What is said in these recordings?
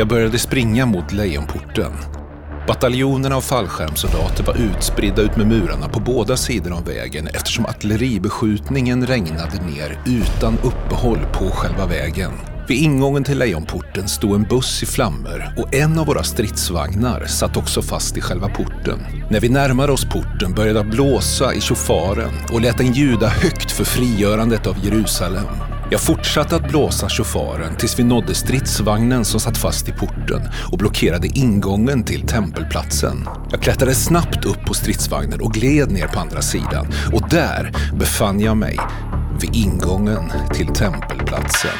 Jag började springa mot Lejonporten. Bataljonerna av fallskärmssoldater var utspridda ut med murarna på båda sidor av vägen eftersom artilleribeskjutningen regnade ner utan uppehåll på själva vägen. Vid ingången till Lejonporten stod en buss i flammor och en av våra stridsvagnar satt också fast i själva porten. När vi närmade oss porten började det blåsa i chauffören och lät den ljuda högt för frigörandet av Jerusalem. Jag fortsatte att blåsa chauffören tills vi nådde stridsvagnen som satt fast i porten och blockerade ingången till tempelplatsen. Jag klättrade snabbt upp på stridsvagnen och gled ner på andra sidan och där befann jag mig vid ingången till tempelplatsen.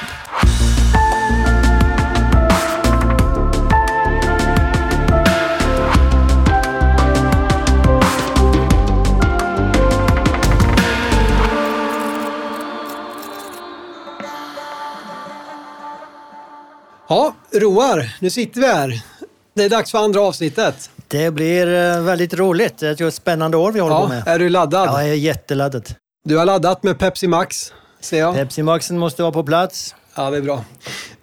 Ja, Roar, nu sitter vi här. Det är dags för andra avsnittet. Det blir eh, väldigt roligt. Det är ett spännande år vi håller på Ja, med. är du laddad? Ja, jag är jätteladdad. Du har laddat med Pepsi Max, ser jag. Pepsi Maxen måste vara på plats. Ja, det är bra.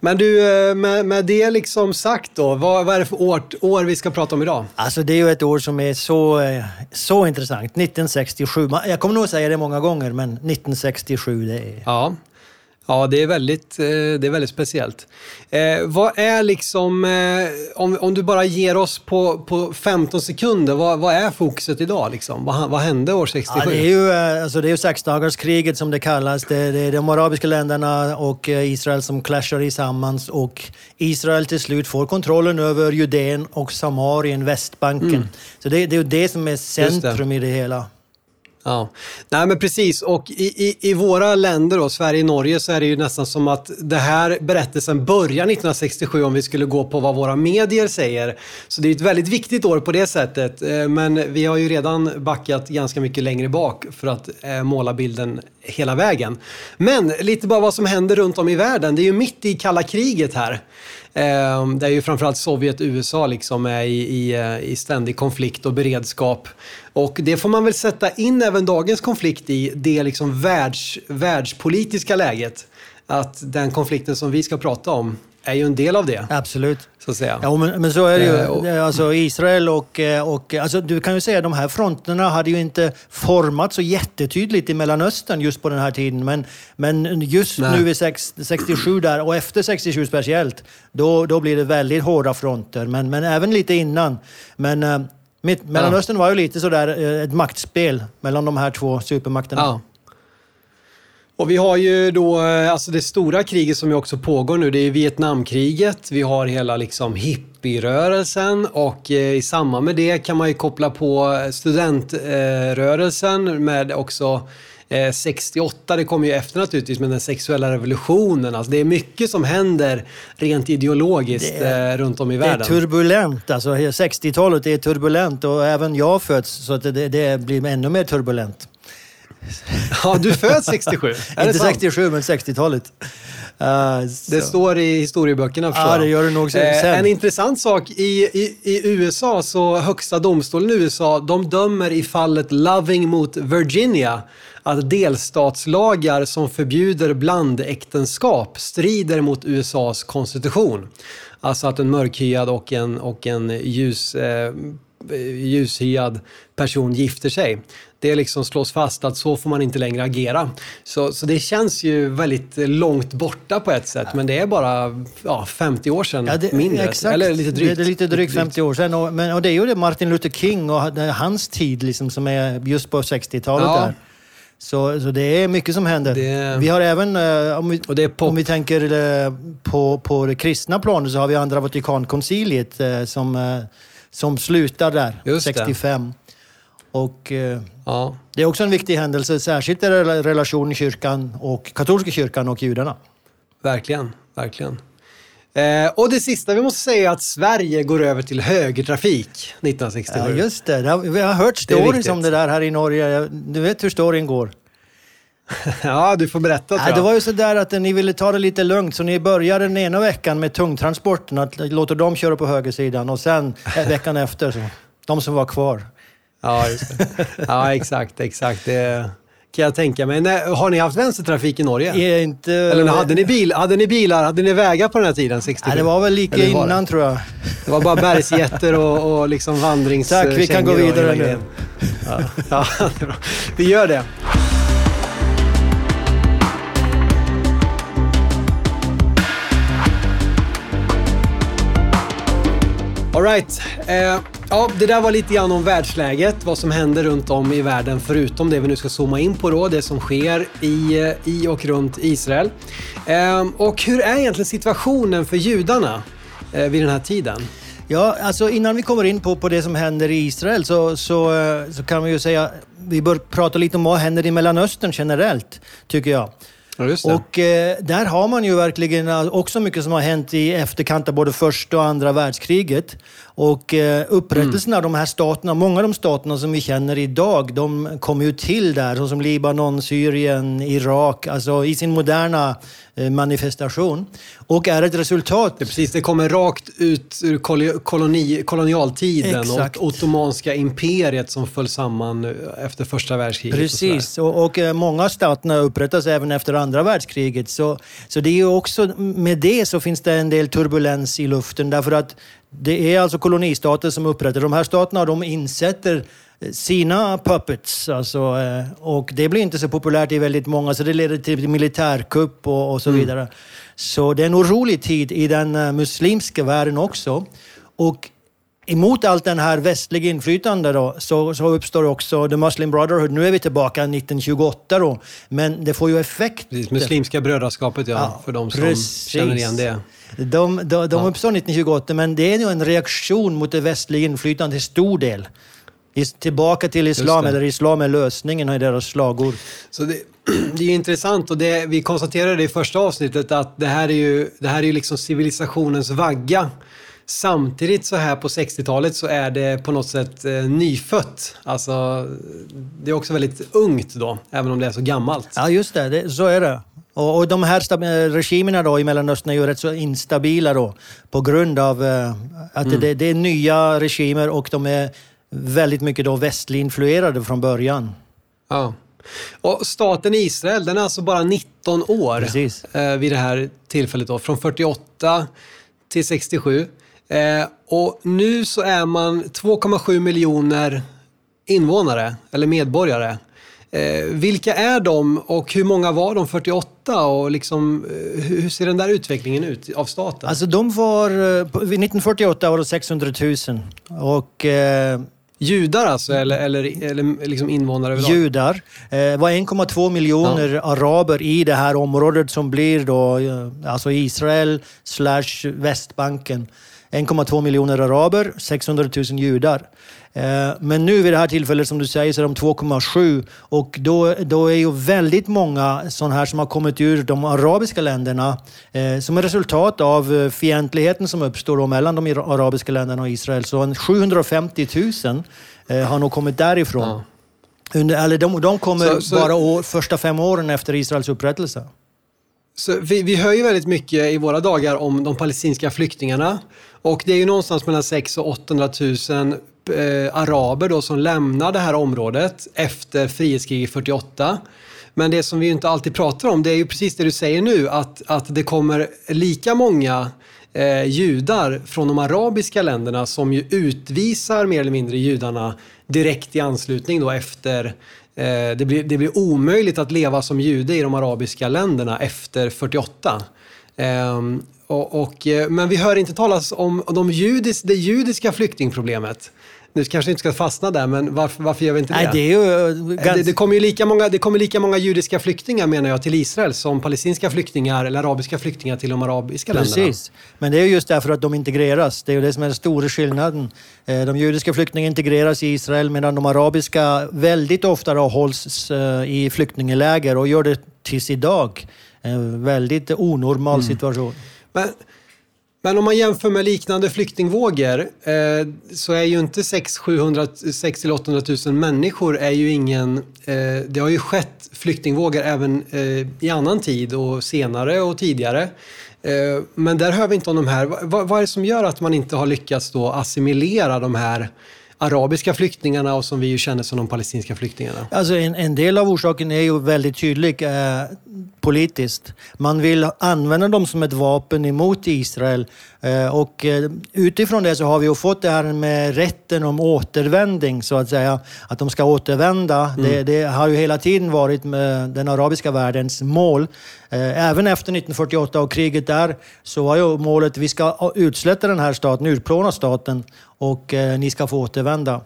Men du, eh, med, med det liksom sagt då, vad, vad är det för år, år vi ska prata om idag? Alltså det är ju ett år som är så, eh, så intressant. 1967. Man- Jag kommer nog säga det många gånger, men 1967 det är... Ja. Ja, det är väldigt, eh, det är väldigt speciellt. Eh, vad är liksom, eh, om, om du bara ger oss på, på 15 sekunder, vad, vad är fokuset idag? Liksom? Vad, vad hände år 67? Ja, det är ju, eh, alltså det är ju sexdagarskriget som det kallas. Det, det är de arabiska länderna och eh, Israel som clashar tillsammans och Israel till slut får kontrollen över Judeen och Samarien, Västbanken. Så det, det är ju det som är centrum i det hela. Ja, nej men precis. Och i, i, i våra länder, då, Sverige och Norge, så är det ju nästan som att det här berättelsen börjar 1967 om vi skulle gå på vad våra medier säger. Så det är ett väldigt viktigt år på det sättet. Eh, men vi har ju redan backat ganska mycket längre bak för att eh, måla bilden hela vägen. Men lite bara vad som händer runt om i världen. Det är ju mitt i kalla kriget här. Eh, Där ju framförallt Sovjet och USA liksom är i, i, eh, i ständig konflikt och beredskap. Och det får man väl sätta in även dagens konflikt i, det liksom världs, världspolitiska läget. Att den konflikten som vi ska prata om är ju en del av det, Absolut. så att säga. Ja, men, men så är det ju. Eh, är Alltså Israel och, eh, och alltså, du kan ju säga att de här fronterna hade ju inte format så jättetydligt i Mellanöstern just på den här tiden. Men, men just Nej. nu vid sex, 67 där och efter 67 speciellt, då, då blir det väldigt hårda fronter. Men, men även lite innan. Men eh, Mellanöstern var ju lite sådär eh, ett maktspel mellan de här två supermakterna. Ja. Och vi har ju då eh, alltså det stora kriget som ju också pågår nu. Det är Vietnamkriget. Vi har hela liksom hippierörelsen och eh, i samband med det kan man ju koppla på studentrörelsen med också eh, 68. Det kommer ju efter naturligtvis med den sexuella revolutionen. Alltså det är mycket som händer rent ideologiskt är- eh, runt om i Det är världen. turbulent. Alltså 60-talet är turbulent och även jag föds så att det, det blir ännu mer turbulent. Ja, du föds 67. Är det Inte sant? 67, men 60-talet. Uh, Det står i historieböckerna förstår Ja, det gör det nog sen. Eh, en intressant sak, i, i, i USA, så högsta domstolen i USA, de dömer i fallet Loving mot Virginia att delstatslagar som förbjuder blandäktenskap strider mot USAs konstitution. Alltså att en mörkhyad och en, och en ljus, eh, ljushyad person gifter sig. Det liksom slås fast att så får man inte längre agera. Så, så det känns ju väldigt långt borta på ett sätt, men det är bara ja, 50 år sedan Ja, det, mindre. Exakt. Eller lite drygt. Det, det är lite drygt 50 år sedan. Och, men, och det är ju det Martin Luther King och det hans tid liksom, som är just på 60-talet Ja. där. Så, så det är mycket som händer. Det- Vi har även, eh, om vi, det om vi tänker eh, på, på det kristna planet så har vi andra Vatikankonciliet eh, som, eh, som slutar där, Just det. 65. Och eh, Ja. det är också en viktig händelse, särskilt i rela- relationen kyrkan och katolska kyrkan och judarna. Verkligen, verkligen. Eh, och det sista vi måste säga är att Sverige går över till högertrafik 1967. Ja, just det. Det har- Vi har hört stories om det där här i Norge. Du vet hur storyn går. Ja, du får berätta tror jag. det var ju så där att ni ville ta det lite lugnt, så ni började den ena veckan med tungtransporterna, låta dem köra på högersidan och sen eh, veckan efter, så, de som var kvar. Ja, just det. Ja, exakt, exakt. Det Kan jag tänka mig. Nej, har ni haft vänstertrafik i Norge? Är inte... Eller hade ni, bil, hade ni bilar, hade ni vägar på den här tiden? 67? Nej, det var väl lika Eller var det? innan tror jag. Det var bara bergsjätter och, och liksom vandrings... Tack, vi kan gå vidare nu. Ja, ja, vi gör det. All right. Eh, ja, det där var lite grann om världsläget, vad som händer runt om i världen förutom det vi nu ska zooma in på då, det som sker i, i och runt Israel. Eh, och hur är egentligen situationen för judarna eh, vid den här tiden? Ja, alltså innan vi kommer in på, på det som händer i Israel så, så, eh, så kan vi ju säga, vi bör prata lite om vad händer i Mellanöstern generellt, tycker jag. Ja, just det. Och eh, där har man ju verkligen eh, också mycket som har hänt i efterkant av både första och andra världskriget. Och eh, upprättelsen av de här staterna, många av de staterna som vi känner idag, de kom ju till där, såsom Libanon, Syrien, Irak, alltså i sin moderna eh, manifestation. Och är ett resultat Det precis, det kommer rakt ut ur kol- koloni, kolonialtiden Exakt. och Ottomanska imperiet som föll samman eh, efter första världskriget. och. Precis, och, och eh, många staterna upprättas även efter andra världskriget. Så, så det är ju också, med det så finns det en del turbulens i luften därför att det är alltså kolonistater som upprättar de här staterna de insätter eh, sina puppets. Alltså, eh, och det blir inte så populärt i väldigt många så det leder till militärkupp och, och så vidare. Så det är en orolig tid i den eh, muslimska världen också. Och emot allt den här västliga inflytande då, så, så uppstår också The Muslim Brotherhood. Nu är vi tillbaka 1928 då, men det får ju effekt. Precis, Muslimska brödraskapet, ja, Ja, för de som precis. känner igen det. De, de, de uppstår 1928, men det är ju en reaktion mot det västliga inflytandet till stor del. Tillbaka till islam, eller islam är lösningen, är deras slagord. Så det, det är intressant och det, vi konstaterade i första avsnittet att det här är ju, det här är ju liksom civilisationens vagga. Samtidigt så här på 60-talet så är det på något sätt eh, nyfött. Alltså, det är också väldigt ungt då, även om det är så gammalt. Ja, just det, det så är det. Och, och de här stab- eh, regimerna då i Mellanöstern är ju rätt så instabila då på grund av eh, att det, det är nya regimer och de är väldigt mycket då västlig influerade från början. Ja. Och staten Israel, den är alltså bara 19 år Precis. eh, vid det här tillfället då, från 48 till 67. Eh, och nu så är man 2,7 miljoner invånare, eller medborgare. Eh, vilka är de och hur många var de 48 och liksom, eh, hur ser den där utvecklingen ut av staten? Alltså de var, eh, på- vid 1948 var det 600 000 och eh, Judar alltså, eller, eller, eller liksom invånare överlag? judar. Eh, var 1,2 miljoner araber i det här området som blir då eh, alltså Israel slash Västbanken. 1,2 miljoner araber, 600 000 judar. Eh, Men nu vid det här tillfället som du säger så är de 2,7 och då, då är ju väldigt många sådana här som har kommit ur de arabiska länderna eh, som är resultat av eh, fientligheten som uppstår mellan de arabiska länderna och Israel. Så en 750 000 eh, har nog kommit därifrån. Ja. Under, eller de, de kommer Så- så- bara år, första fem åren efter Israels upprättelse. Så vi, vi hör ju väldigt mycket i våra dagar om de palestinska flyktingarna. Och det är ju någonstans mellan 600 och 800 000 eh, araber då som lämnar det här området efter frihetskriget 48. Men det som vi inte alltid pratar om, det är ju precis det du säger nu, att, att det kommer lika många eh, judar från de arabiska länderna som ju utvisar mer eller mindre judarna direkt i anslutning då efter eh, det, blir, det blir omöjligt att leva som jude i de arabiska länderna efter 48. Ehm, och, och, eh, men vi hör inte talas om de judis, det judiska flyktingproblemet. Nu kanske inte ska fastna där, men varför, varför gör vi inte Nej, det? det är ju... Det, Ganska, det, kommer ju lika många, det kommer lika många judiska flyktingar menar jag till Israel som palestinska flyktingar eller arabiska flyktingar till de arabiska länderna. Precis. Men det är ju just därför att de integreras. Det är ju det som är den stora skillnaden. Eh, De judiska flyktingarna integreras i Israel medan de arabiska väldigt ofta hålls eh, i flyktingläger och gör det tills idag. En väldigt onormal Mm. situation. Men, men om man jämför med liknande flyktingvågor eh, så är ju inte 600 800 000 människor är ju ingen... Eh, det har ju skett flyktingvågor även eh, i annan tid och senare och tidigare. Eh, men där hör vi inte om de här. Va, vad är det som gör att man inte har lyckats då assimilera de här arabiska flyktingarna och som vi ju känner som de palestinska flyktingarna? Alltså en, en del av orsaken är ju väldigt tydlig eh, politiskt. Man vill använda dem som ett vapen emot Israel. Eh, och eh, utifrån det så har vi ju fått det här med rätten om återvändning, så att säga. Att de ska återvända. Mm. Det, det, har ju hela tiden varit den arabiska världens mål. Eh, även efter 1948 och kriget där så var ju målet att vi ska utslätta den här staten, utplåna staten och eh, ni ska få återvända.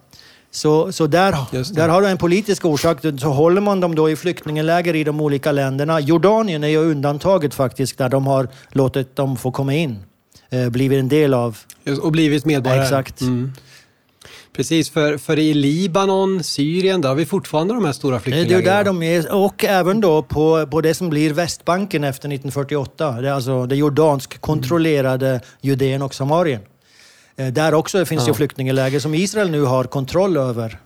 Så, så där, där har du en politisk orsak. Så håller man dem då i flyktingläger i de olika länderna. Jordanien är ju undantaget faktiskt, där de har låtit dem få komma in. Eh, blivit en del av... Och blivit medborgare. Exakt. Mm. Precis, för, för i Libanon, Syrien, där har vi fortfarande de här stora flyktinglägren. Det är där de är, och även då på, på det som blir Västbanken efter 1948. Det är alltså det jordansk kontrollerade mm. Judeen och Samarien. Eh, där också finns ja. ju flyktingläger som Israel nu har kontroll över.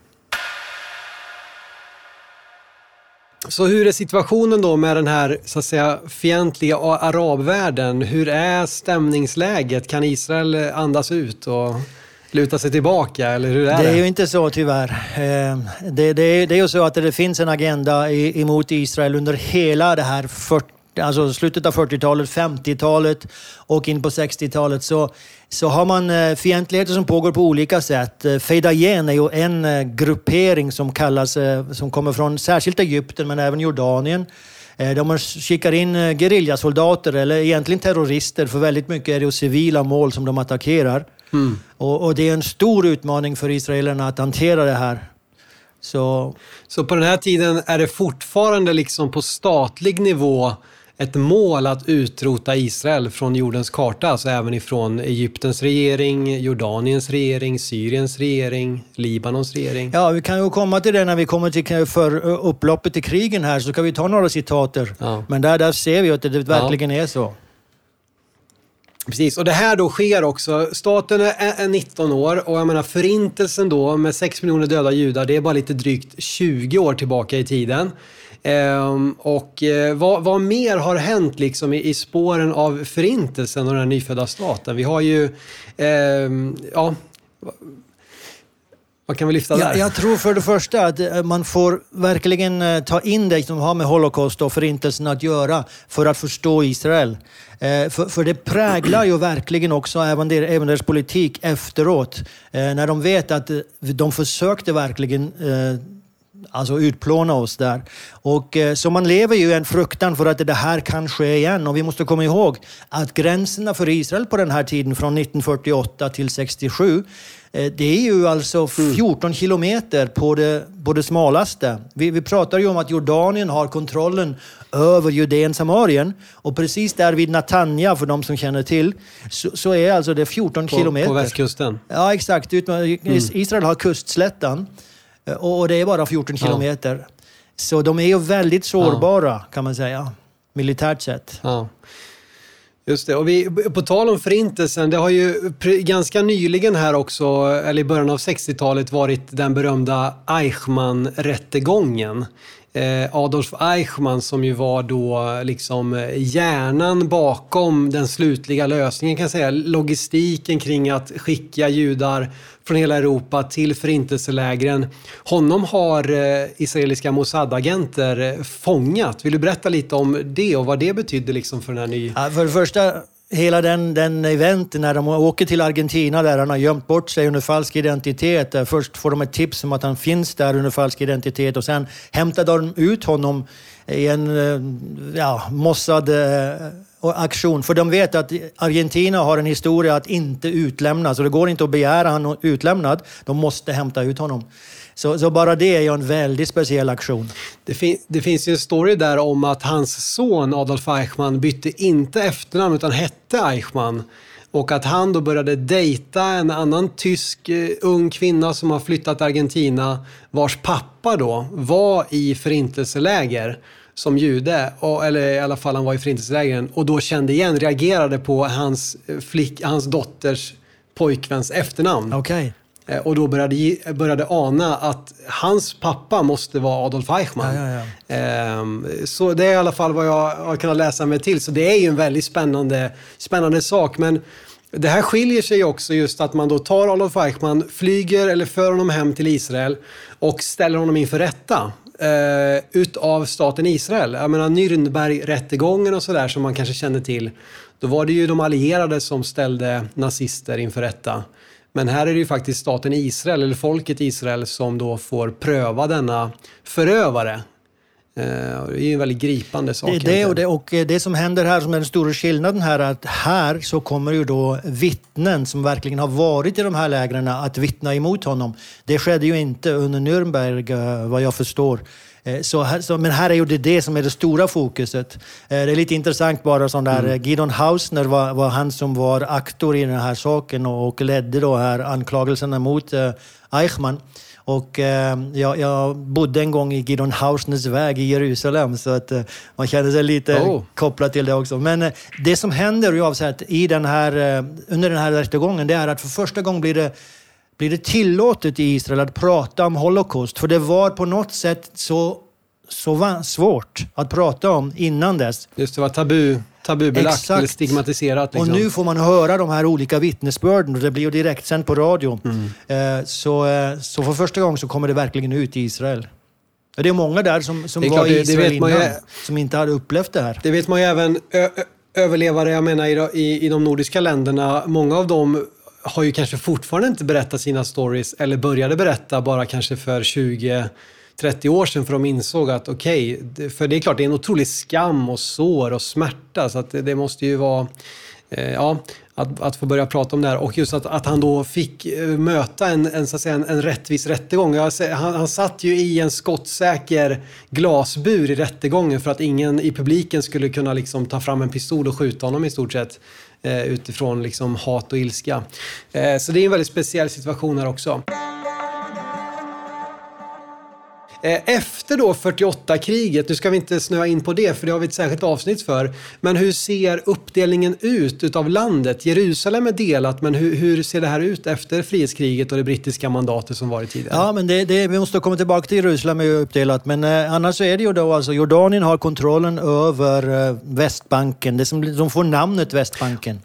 Så hur är situationen då med den här så att säga, fientliga arabvärlden? Hur är stämningsläget? Kan Israel andas ut och luta sig tillbaka, eller hur är det? Det är ju inte så tyvärr. Eh, det, det, det är ju så att det finns en agenda emot Israel under hela det här 40 alltså slutet av 40-talet, 50-talet och in på 60-talet så, så har man eh, fientligheter som pågår på olika sätt. Eh, Feidayen är ju en eh, gruppering som kallas, som kommer från särskilt Egypten men även Jordanien. De skickar in gerillasoldater, eller egentligen terrorister, för väldigt mycket är det civila mål som de attackerar. Mm. Och, och, det är en stor utmaning för israelerna att hantera det här. Så, så på den här tiden är det fortfarande liksom på statlig nivå ett mål att utrota Israel från jordens karta, alltså även ifrån Egyptens regering, Jordaniens regering, Syriens regering, Libanons regering. Ja, vi kan ju komma till det när vi kommer till för upploppet till krigen här, så kan vi ta några citater. Ja. Men där, där ser vi att det verkligen ja. är så. Precis, och det här då sker också. Staten är, är 19 år och jag menar förintelsen då med 6 miljoner döda judar, det är bara lite drygt 20 år tillbaka i tiden. Ehm, och eh, vad, vad, mer har hänt liksom i, i, spåren av förintelsen och den nyfödda staten? Vi har ju, ehm, ja, vad kan vi lyfta där? Jag, jag tror för det första att eh, man får verkligen eh, ta in det som har med Holocaust och förintelsen att göra för att förstå Israel. För, för, det präglar ju verkligen också även, der, även deras politik efteråt. När de vet att de försökte verkligen alltså utplåna oss där. Och, eh, så man lever ju i en fruktan för att det här kan ske igen. Och vi måste komma ihåg att gränserna för Israel på den här tiden, från 1948 till 67, eh, det är ju alltså 14 mm. kilometer på det, på det smalaste. Vi, vi pratar ju om att Jordanien har kontrollen över Judeen Samarien. Och precis där vid Natanja, för de som känner till, så, så är alltså det 14 på, kilometer. På västkusten? Ja, exakt. Mm. Israel har kustslätten. Eh, och det är bara 14 kilometer. Ja. Så de är ju väldigt sårbara ja. kan man säga, militärt sett. Ja. Just det. Och vi, på tal om förintelsen, det har ju ganska nyligen här också, eller i början av 60-talet, varit den berömda Eichmann-rättegången. Eh, Adolf Eichmann som ju var då liksom hjärnan bakom den slutliga lösningen kan jag säga. Logistiken kring att skicka judar från hela Europa till förintelselägren. Honom har eh, israeliska Mossad-agenter eh, fångat. Vill du berätta lite om det och vad det betydde liksom för den här nya... Ja, för det första, hela den, den eventen när de åker till Argentina där han har gömt bort sig under falsk identitet. Eh, först får de ett tips om att han finns där under falsk identitet och sen hämtar de ut honom i en eh, ja, mossad och aktion. För de vet att Argentina har en historia att inte utlämna, så det går inte att begära honom utlämnad. De måste hämta ut honom. Så, så, bara det är ju en väldigt speciell aktion. Det, fin det, finns ju en story där om att hans son Adolf Eichmann bytte inte efternamn utan hette Eichmann. Och att han då började dejta en annan tysk eh, ung kvinna som har flyttat till Argentina vars pappa då var i förintelseläger som jude, och, eller i alla fall han var i förintelselägren, och då kände igen, reagerade på hans, eh, flick, hans dotters pojkväns efternamn. Okay. Eh, och då började, började ana att hans pappa måste vara Adolf Eichmann. Ja, ja, ja. Ehm, så det är i alla fall vad jag har kunnat läsa mig till. Så det är ju en väldigt spännande, spännande sak. Men det här skiljer sig också just att man då tar Adolf Eichmann, flyger eller för honom hem till Israel och ställer honom inför rätta eh, utav staten Israel. Jag menar Nürnberg-rättegången och sådär som man kanske känner till. Då var det ju de allierade som ställde nazister inför rätta. Men här är det ju faktiskt staten Israel, eller folket Israel, som då får pröva denna förövare. Eh, det är ju en väldigt gripande sak. Det, det, och, det, och det som händer här, som är den stora skillnaden här, att här så kommer ju då vittnen som verkligen har varit i de här lägren att vittna emot honom. Det skedde ju inte under Nürnberg, eh, vad jag förstår. Eh, så, så, men här är ju det, det som är det stora fokuset. Det är lite intressant bara sån där, mm. Gidon Hausner var, var, han som var aktor i den här saken och, och ledde då här anklagelserna mot Eichmann. Och eh, jag, jag, bodde en gång i Gideon Hausners väg i Jerusalem så att eh, man känner sig lite oh. kopplad till det också. Men eh, det som händer i den här, eh, under den här rättegången det är att för första gången blir det blir det tillåtet i Israel att prata om Holocaust. För det var på något sätt så, så svårt att prata om innan dess. Just det, var tabu tabubelagt Exakt. eller stigmatiserat. Liksom. Och nu får man höra de här olika vittnesbörden och det blir ju direktsänt på radio. Mm. Eh, så, eh, så för första gången så kommer det verkligen ut i Israel. Det är många där som, som var klart, i Israel innan, ju, som inte hade upplevt det här. Det vet man ju även ö, överlevare, jag menar i, i, i de nordiska länderna. Många av dem har ju kanske fortfarande inte berättat sina stories eller började berätta bara kanske för 20 30 år sedan för de insåg att okej, okay, för det är klart det är en otrolig skam och sår och smärta så att det, det måste ju vara, eh, ja, att, att få börja prata om det här och just att, att han då fick eh, möta en, en, så att säga, en, en rättvis rättegång. Jag, han, han satt ju i en skottsäker glasbur i rättegången för att ingen i publiken skulle kunna liksom ta fram en pistol och skjuta honom i stort sett eh, utifrån liksom hat och ilska. Eh, så det är en väldigt speciell situation här också. Eh, efter då 48-kriget, nu ska vi inte snöa in på det för det har vi ett särskilt avsnitt för. Men hur ser uppdelningen ut utav landet? Jerusalem är delat, men hur, hur ser det här ut efter frihetskriget och det brittiska mandatet som varit tidigare? Ja, men det, det, vi måste komma tillbaka till Jerusalem är uppdelat. Men eh, annars så är det ju då alltså Jordanien har kontrollen över eh, Västbanken. Det som, de får namnet Västbanken.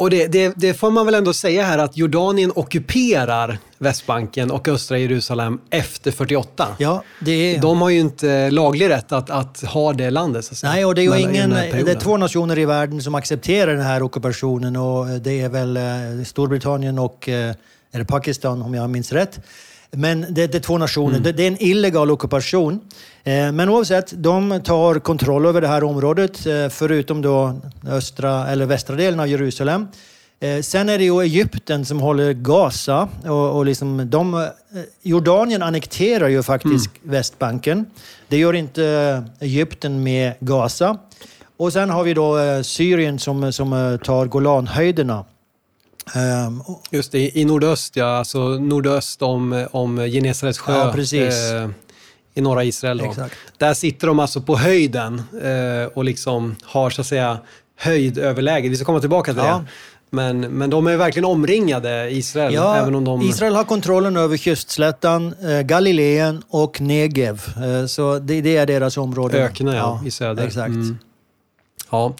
Och det, det, det, får man väl ändå säga här att Jordanien ockuperar Västbanken och östra Jerusalem efter 48. Ja, det är... De har ju inte laglig rätt att, att ha det landet. Så Nej, och det är ingen, det är två nationer i världen som accepterar den här ockupationen och det är väl eh, Storbritannien och eh, är det Pakistan om jag minns rätt. Men det, det är två nationer. Mm. Det, det, är en illegal ockupation. Eh, men oavsett, de tar kontroll över det här området, eh, förutom då östra eller västra delen av Jerusalem. Eh, sen är det ju Egypten som håller Gaza och, och liksom de, eh, Jordanien annekterar ju faktiskt mm. Västbanken. Det gör inte Egypten med Gaza. Och sen har vi då eh, Syrien som, som tar Golanhöjderna. Um, Just det, i nordöst ja, alltså nordöst om, om Genesarets sjö. Ja. Eh, I norra Israel. Där sitter de alltså på höjden eh, och liksom har så att säga höjdöverläge. Vi ska komma tillbaka till ja. det. Men, men de är verkligen omringade, Israel. Ja, även om de... Israel har kontrollen över kystslättan, eh, Galileen och Negev. Eh, så det, det, är deras område. Öknen ja, i söder. Exakt. Mm. Ja,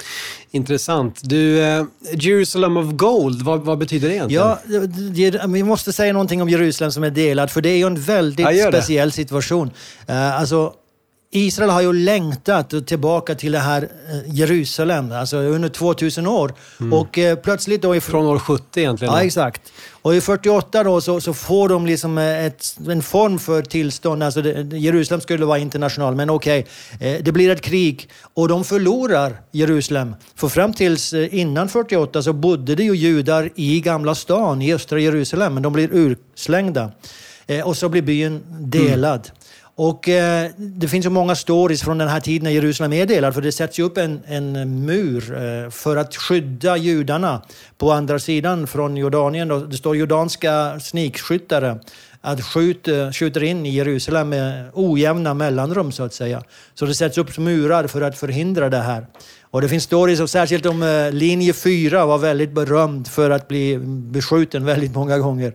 intressant. Du, eh, Jerusalem of Gold, vad, vad, betyder det egentligen? Ja, vi måste säga någonting om Jerusalem som är delad, för det är ju en väldigt speciell situation. Uh, alltså, Israel har ju längtat tillbaka till det här eh, Jerusalem, alltså under 2000 år. Mm. Och eh, plötsligt då... Från år 70 egentligen? Ja, exakt. Och i 48 då så, så får de liksom eh, ett, en form för tillstånd. Alltså det, Jerusalem skulle vara international, men okej. Okay, eh, det blir ett krig och de förlorar Jerusalem. För fram tills innan 48 så bodde det ju judar i Gamla stan, i östra Jerusalem, men de blir urslängda. Eh, och så blir byn delad. Mm. Och eh, det finns ju många stories från den här tiden när Jerusalem är delad, för det sätts ju upp en, en mur eh, för att skydda judarna på andra sidan från Jordanien. Då. Det står jordanska snikskyttare att skjut, eh, skjuter in i Jerusalem med ojämna mellanrum så att säga. Så det sätts upp murar för att förhindra det här. Och det finns stories, och särskilt om eh, linje 4 var väldigt berömd för att bli beskjuten väldigt många gånger.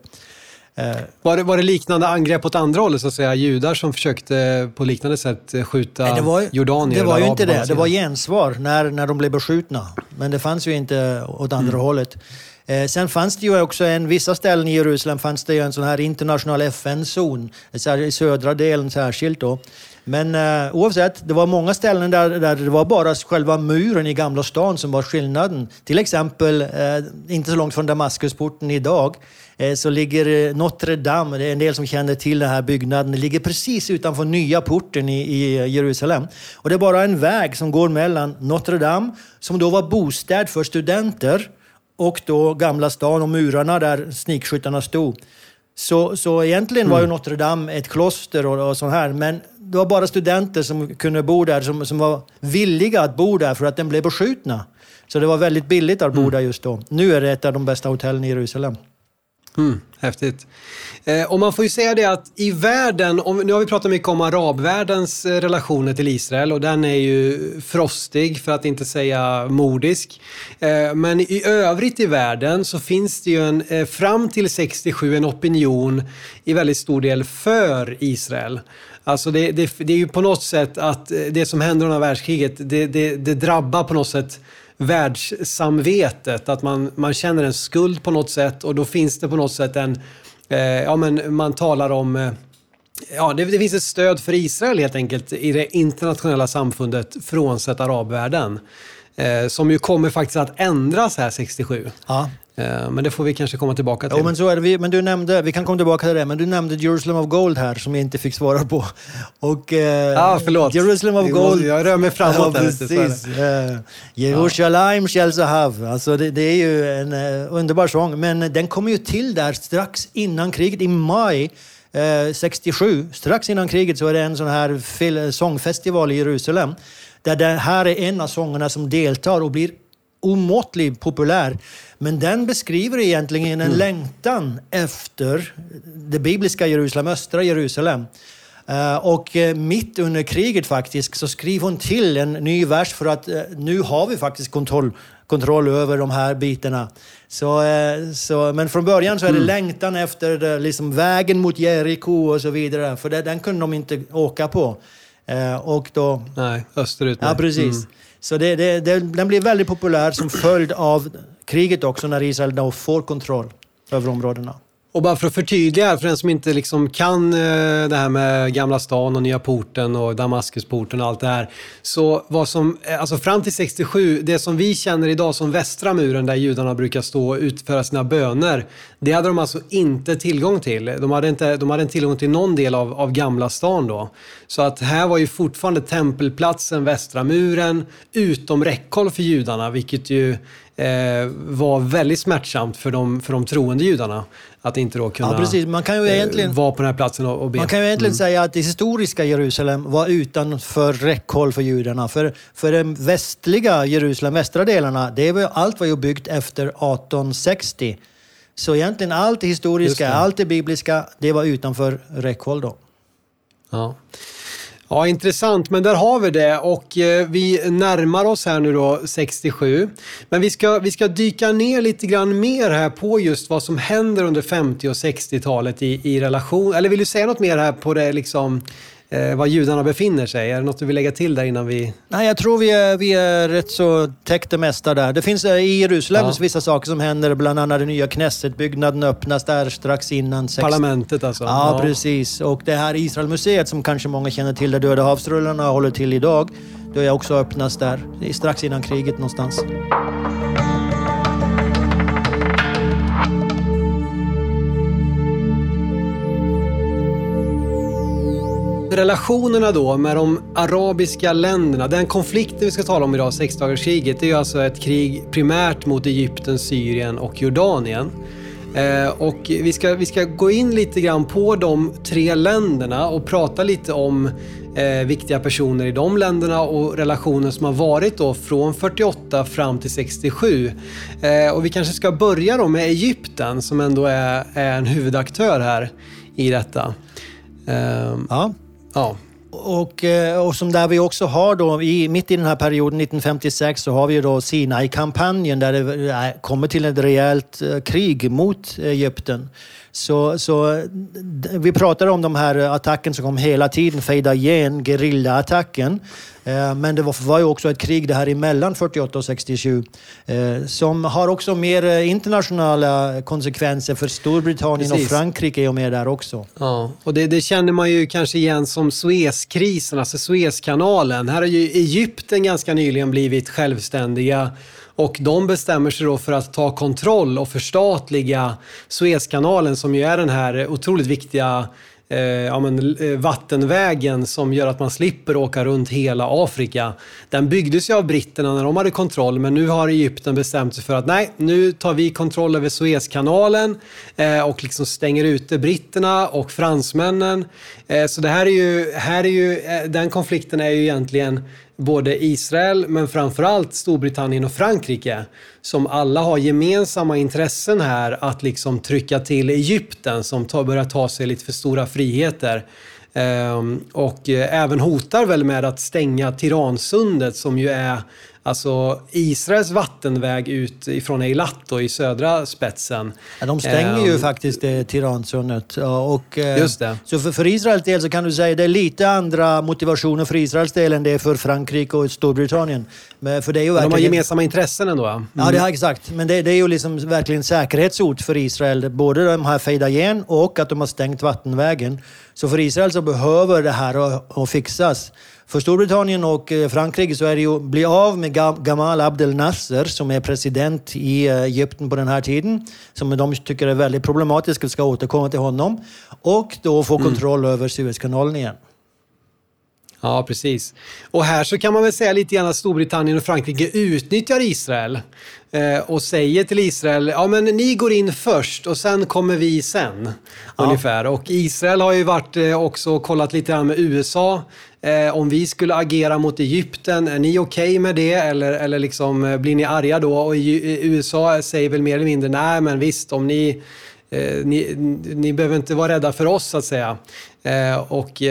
Eh, var, det, var det liknande angrepp åt andra hållet, så att säga? Judar som försökte på liknande sätt skjuta Nej, det var, jordanier? Det var ju inte det. Det var gensvar när, när de blev beskjutna. Men det fanns ju inte åt andra mm. hållet. Eh, sen fanns det ju också en, vissa ställen i Jerusalem fanns det ju en sån här internationell FN-zon, i södra delen särskilt då. Men eh, oavsett, det var många ställen där, där det var bara själva muren i Gamla stan som var skillnaden. Till exempel, eh, inte så långt från Damaskusporten idag, eh, så ligger Notre Dame, det är en del som känner till den här byggnaden, det ligger precis utanför nya porten i, i Jerusalem. Och det är bara en väg som går mellan Notre Dame, som då var bostad för studenter, och då Gamla stan och murarna där snikskyttarna stod. Så, så egentligen var ju mm. Notre Dame ett kloster och, och sånt här, men det var bara studenter som kunde bo där, som, som var villiga att bo där för att den blev beskjutna. Så det var väldigt billigt att bo mm. där just då. Nu är det ett av de bästa hotellen i Jerusalem. Mm, häftigt. Eh, och man får ju säga det att i världen, om, nu har vi pratat mycket om arabvärldens eh, relationer till Israel och den är ju frostig för att inte säga mordisk. Eh, men i övrigt i världen så finns det ju en, eh, fram till 67 en opinion i väldigt stor del för Israel. Alltså det, det, det är ju på något sätt att eh, det som händer under världskriget, det, det, det drabbar på något sätt världssamvetet. Att man, man känner en skuld på något sätt och då finns det på något sätt en... Eh, ja, men man talar om... Eh, ja, det, det, finns ett stöd för Israel helt enkelt i det internationella samfundet frånsett arabvärlden. Eh, som ju kommer faktiskt att ändras här 67. Ja. Eh, men det får vi kanske komma tillbaka till. Jo, men så är det. Men du nämnde, vi kan komma tillbaka till det, men du nämnde Jerusalem of Gold här som jag inte fick svara på. Och, eh, ah, förlåt. Jerusalem of Gold. Jag rör mig framåt ja, precis. Eh, Jerusalem shall have. Alltså det, det, är ju en uh, underbar sång, men den kom ju till där strax innan kriget, i maj 67. Strax innan kriget så är det en sån här sångfestival i Jerusalem där det här är en av sångerna som deltar och blir omåttligt populär. Men den beskriver egentligen en mm. längtan efter det bibliska Jerusalem, östra Jerusalem. Uh, och uh, mitt under kriget faktiskt så skriver hon till en ny vers för att uh, nu har vi faktiskt kontroll, kontroll över de här bitarna. Så, så, men från början så är det mm. längtan efter liksom, vägen mot Jeriko och så vidare. För det, den kunde de inte åka på. och då... Nej, österut. Ja, precis. Mm. Så det, det, den blir väldigt populär som följd av kriget också, när Israel då får kontroll över områdena. Och bara för att förtydliga, för den som inte liksom kan eh, det här med Gamla stan och Nya porten och Damaskusporten och allt det här. Så vad som, eh, alltså fram till 67, det som vi känner idag som västra muren där judarna brukar stå och utföra sina böner, det hade de alltså inte tillgång till. De hade inte, de hade inte tillgång till någon del av, av Gamla stan då. Så att här var ju fortfarande tempelplatsen, västra muren, utom räckhåll för judarna, vilket ju eh, var väldigt smärtsamt för de, för de troende judarna. Att inte då kunna ja, precis. Man kan ju eh, egentligen, vara på den här platsen och, och be. Man kan ju egentligen mm. säga att det historiska Jerusalem var utanför räckhåll för judarna. För, för den västliga Jerusalem, västra delarna, det var, allt var ju byggt efter 1860. Så egentligen allt det historiska, det. allt det bibliska, det var utanför räckhåll då. Ja. Ja, intressant. Men där har vi det och eh, vi närmar oss här nu då 67. Men vi ska, vi ska dyka ner lite grann mer här på just vad som händer under 50 och 60-talet i, i relation. Eller vill du säga något mer här på det liksom eh, var judarna befinner sig. Är det något du vill lägga till där innan vi... Nej, jag tror vi är, vi är rätt så täckt det mesta där. Det finns eh, i Jerusalem ja. vissa saker som händer, bland annat den nya Knessetbyggnaden öppnas där strax innan... 60... Parlamentet alltså? Ja, ja, precis. Och det här Israelmuseet som kanske många känner till, där Döda havsrullarna håller till idag, det är också öppnas där strax innan kriget någonstans. Relationerna då med de arabiska länderna, den konflikten vi ska tala om idag, sexdagarskriget, det är ju alltså ett krig primärt mot Egypten, Syrien och Jordanien. Eh, och vi ska, vi ska gå in lite grann på de tre länderna och prata lite om eh, viktiga personer i de länderna och relationen som har varit då från 48 fram till 67. Eh, och vi kanske ska börja då med Egypten som ändå är, är en huvudaktör här i detta. Eh, ja. Ja. Och, eh, och som där vi också har då, i, mitt i den här perioden 1956 så har vi då Sinai-kampanjen där det eh, kommer till ett rejält eh, krig mot Egypten. Så, så vi pratar om de här attacken som kom hela tiden, Feidayen, gerillaattacken. Eh, men det var ju också ett krig det här emellan 48 och 67 eh, som har också mer eh, internationella konsekvenser för Storbritannien Precis. och Frankrike är med där också. Ja, och det, det, känner man ju kanske igen som Suezkrisen, alltså Suezkanalen. Här har ju Egypten ganska nyligen blivit självständiga och de bestämmer sig då för att ta kontroll och förstatliga Suezkanalen som ju är den här otroligt viktiga eh, ja, men, eh, vattenvägen som gör att man slipper åka runt hela Afrika. Den byggdes ju av britterna när de hade kontroll men nu har Egypten bestämt sig för att nej, nu tar vi kontroll över Suezkanalen eh, och liksom stänger ute britterna och fransmännen. Eh, så det här är ju, här är ju, eh, den konflikten är ju egentligen både Israel men framförallt Storbritannien och Frankrike som alla har gemensamma intressen här att liksom trycka till Egypten som tar, börjar ta sig lite för stora friheter. Ehm, och eh, även hotar väl med att stänga Tiransundet som ju är Alltså Israels vattenväg ut ifrån Eilat i södra spetsen. Ja, de stänger um, ju ehm, faktiskt det Tiransundet. Och, eh, just det. Så för, för Israels del så kan du säga att det är lite andra motivationer för Israels del än det är för Frankrike och Storbritannien. Men, för det är ju verkligen... De har gemensamma intressen ändå. Mm. Ja, det är, exakt. Men det, det, är ju liksom verkligen säkerhetshot för Israel. Både de här Feidayen och att de har stängt vattenvägen. Så för Israel så behöver det här att fixas. För Storbritannien och eh, Frankrike så är det ju att bli av med Gamal Abdel Nasser som är president i eh, Egypten på den här tiden. Som de tycker är väldigt problematiskt och ska återkomma till honom. Och då få mm. kontroll mm. över Suezkanalen igen. Ja, precis. Och här så kan man väl säga lite grann att Storbritannien och Frankrike utnyttjar Israel eh, och säger till Israel, ja men ni går in först och sen kommer vi sen. Ja. Ungefär. Och Israel har ju varit eh, också kollat lite grann med USA. Eh, om vi skulle agera mot Egypten, är ni okej okay med det eller, eller liksom, blir ni arga då? Och USA säger väl mer eller mindre, nej men visst om ni ni, ni behöver inte vara rädda för oss så att säga. Och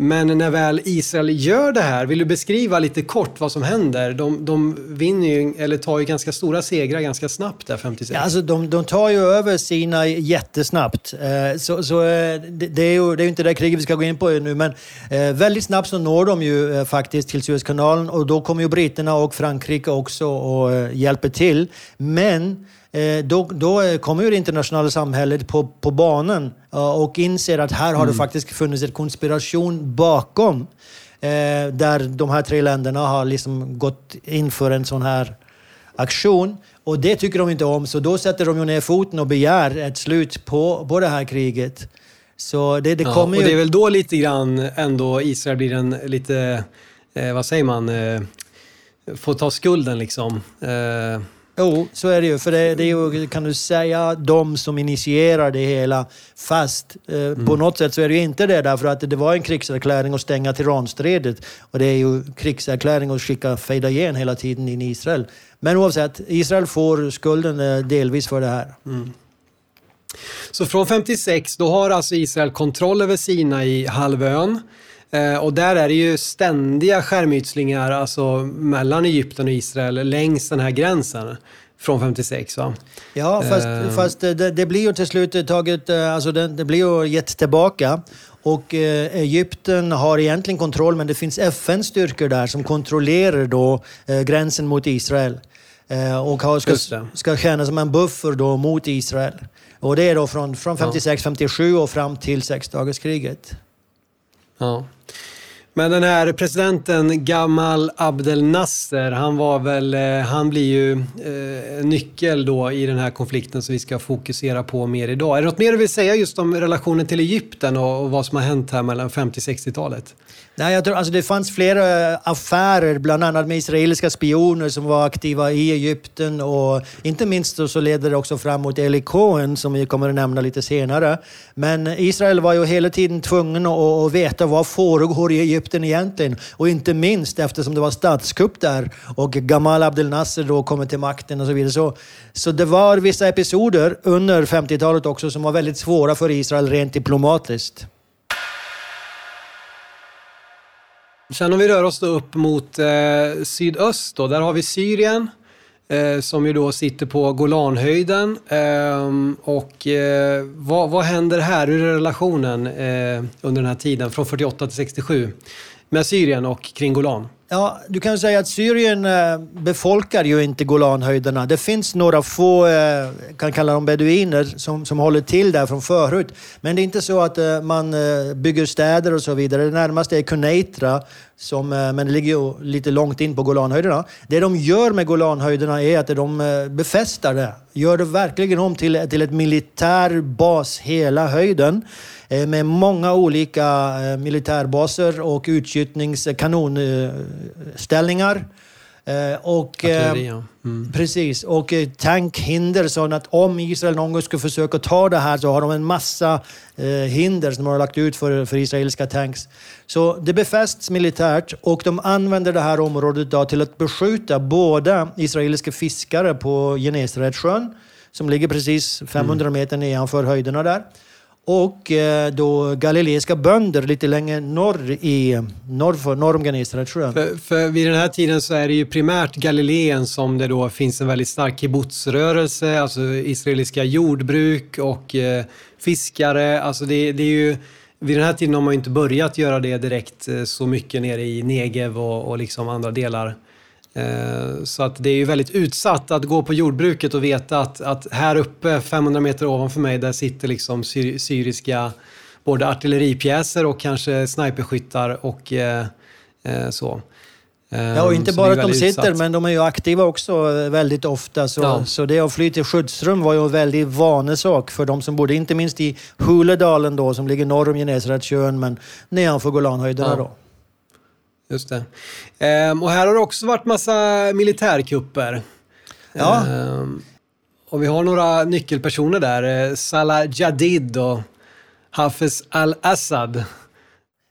men när väl Israel gör det här, vill du beskriva lite kort vad som händer? De, de vinner ju, eller tar ju ganska stora segrar ganska snabbt där 56. Ja, alltså de, de tar ju över Sina jättesnabbt. Eh, så, så eh, det, är ju det är inte det kriget vi ska gå in på nu, men eh, väldigt snabbt så når de ju faktiskt till Suezkanalen och då kommer ju britterna och Frankrike också och hjälper till. Men då, då kommer ju det internationella samhället på, på banan och inser att här har mm. det faktiskt funnits en konspiration bakom. Eh, där de här tre länderna har liksom gått in för en sån här aktion. Och det tycker de inte om, så då sätter de ju ner foten och begär ett slut på, på det här kriget. Så det, det ja, kommer ju... Och det är väl då lite grann ändå Israel blir en lite, eh, vad säger man, eh, får ta skulden liksom. Eh, Jo, så är det ju. För det, det är ju, kan du säga, de som initierar det hela. Fast eh, mm. på något sätt så är det ju inte det, därför att det var en krigserkläring att stänga Tiranstredet. Och det är ju krigserkläring att skicka Feidayen hela tiden in i Israel. Men oavsett, Israel får skulden eh, delvis för det här. Mm. Så från 56, då har alltså Israel kontroll över Sinai-halvön. Eh, och där är det ju ständiga skärmytslingar alltså mellan Egypten och Israel längs den här gränsen från 56 va? Ja, fast, uh, fast det, det, blir ju till slut taget, eh, alltså det, det blir ju gett tillbaka. Och eh, Egypten har egentligen kontroll, men det finns FN-styrkor där som kontrollerar då eh, gränsen mot Israel. Eh, och har, ska, ska tjäna som en buffer då mot Israel. Och det är då från, från 56-57 och fram till sexdagarskriget. Ja. Men den här presidenten Gamal Abdel Nasser, han var väl, eh, han blir ju eh, nyckel då i den här konflikten som vi ska fokusera på mer idag. Är det något mer du vill säga just om relationen till Egypten och, och vad som har hänt här mellan 50 60-talet? Nej, jag tror, alltså det fanns flera eh, affärer, bland annat med israeliska spioner som var aktiva i Egypten och inte minst så leder det också fram mot Eli Cohen som vi kommer att nämna lite senare. Men Israel var ju hela tiden tvungen att, veta vad föregår i Egypten egentligen och inte minst eftersom det var statskupp där och Gamal Abdel Nasser då kommer till makten och så vidare. Så, så det var vissa episoder under 50-talet också som var väldigt svåra för Israel rent diplomatiskt. Sen om vi rör oss då upp mot eh, sydöst, då, där har vi Syrien eh, som ju då sitter på Golanhöjden. Eh, och eh, vad, vad händer här? Hur är relationen eh, under den här tiden från 48 till 67 med Syrien och kring Golan? Ja, du kan säga att Syrien eh, befolkar ju inte Golanhöjderna. Det finns några få, eh, kan kalla dem beduiner, som, som håller till där från förut. Men det är inte så att eh, man bygger städer och så vidare. Det närmaste är Kuneitra, som, eh, men det ligger ju lite långt in på Golanhöjderna. Det de gör med Golanhöjderna är att de eh, befästar det. Gör det verkligen om till, till ett militär bas hela höjden. Eh, med många olika militärbaser och utskjutningskanonställningar. Eh, och, Artilleri, ja. mm. Precis, och tankhinder så att om Israel någon gång skulle försöka ta det här så har de en massa hinder som de har lagt ut för, för israeliska tanks. Så det befästs militärt och de använder det här området då till att beskjuta både israeliska fiskare på Genesaretsjön, som ligger precis 500 mm. meter nedanför höjderna där och eh, då galileiska bönder lite längre norr, i, norr, för, norr om Genesaretsjön. För, för vid den här tiden så är det ju primärt Galileen som det då finns en väldigt stark kibbutzrörelse, alltså israeliska jordbruk och eh, fiskare. Alltså det, det, är ju, vid den här tiden har man ju inte börjat göra det direkt eh, så mycket nere i Negev och, och liksom andra delar så att det är ju väldigt utsatt att gå på jordbruket och veta att, att här uppe, 500 meter ovanför mig, där sitter liksom syr, syriska både artilleripjäser och kanske sniperskyttar och eh, eh så. Ja, och inte bara att de sitter, utsatt. men de är ju aktiva också väldigt ofta. Så, ja. så det att fly till skyddsrum var ju en väldigt vanesak för de som bodde, inte minst i Huledalen då, som ligger norr om Genesaretsjön, men nedanför Golanhöjderna ja. då. Just det. Ehm, och här har det också varit massa militärkupper. Ja. Ehm, och vi har några nyckelpersoner där. Eh, Salah Jadid och Hafez al-Assad.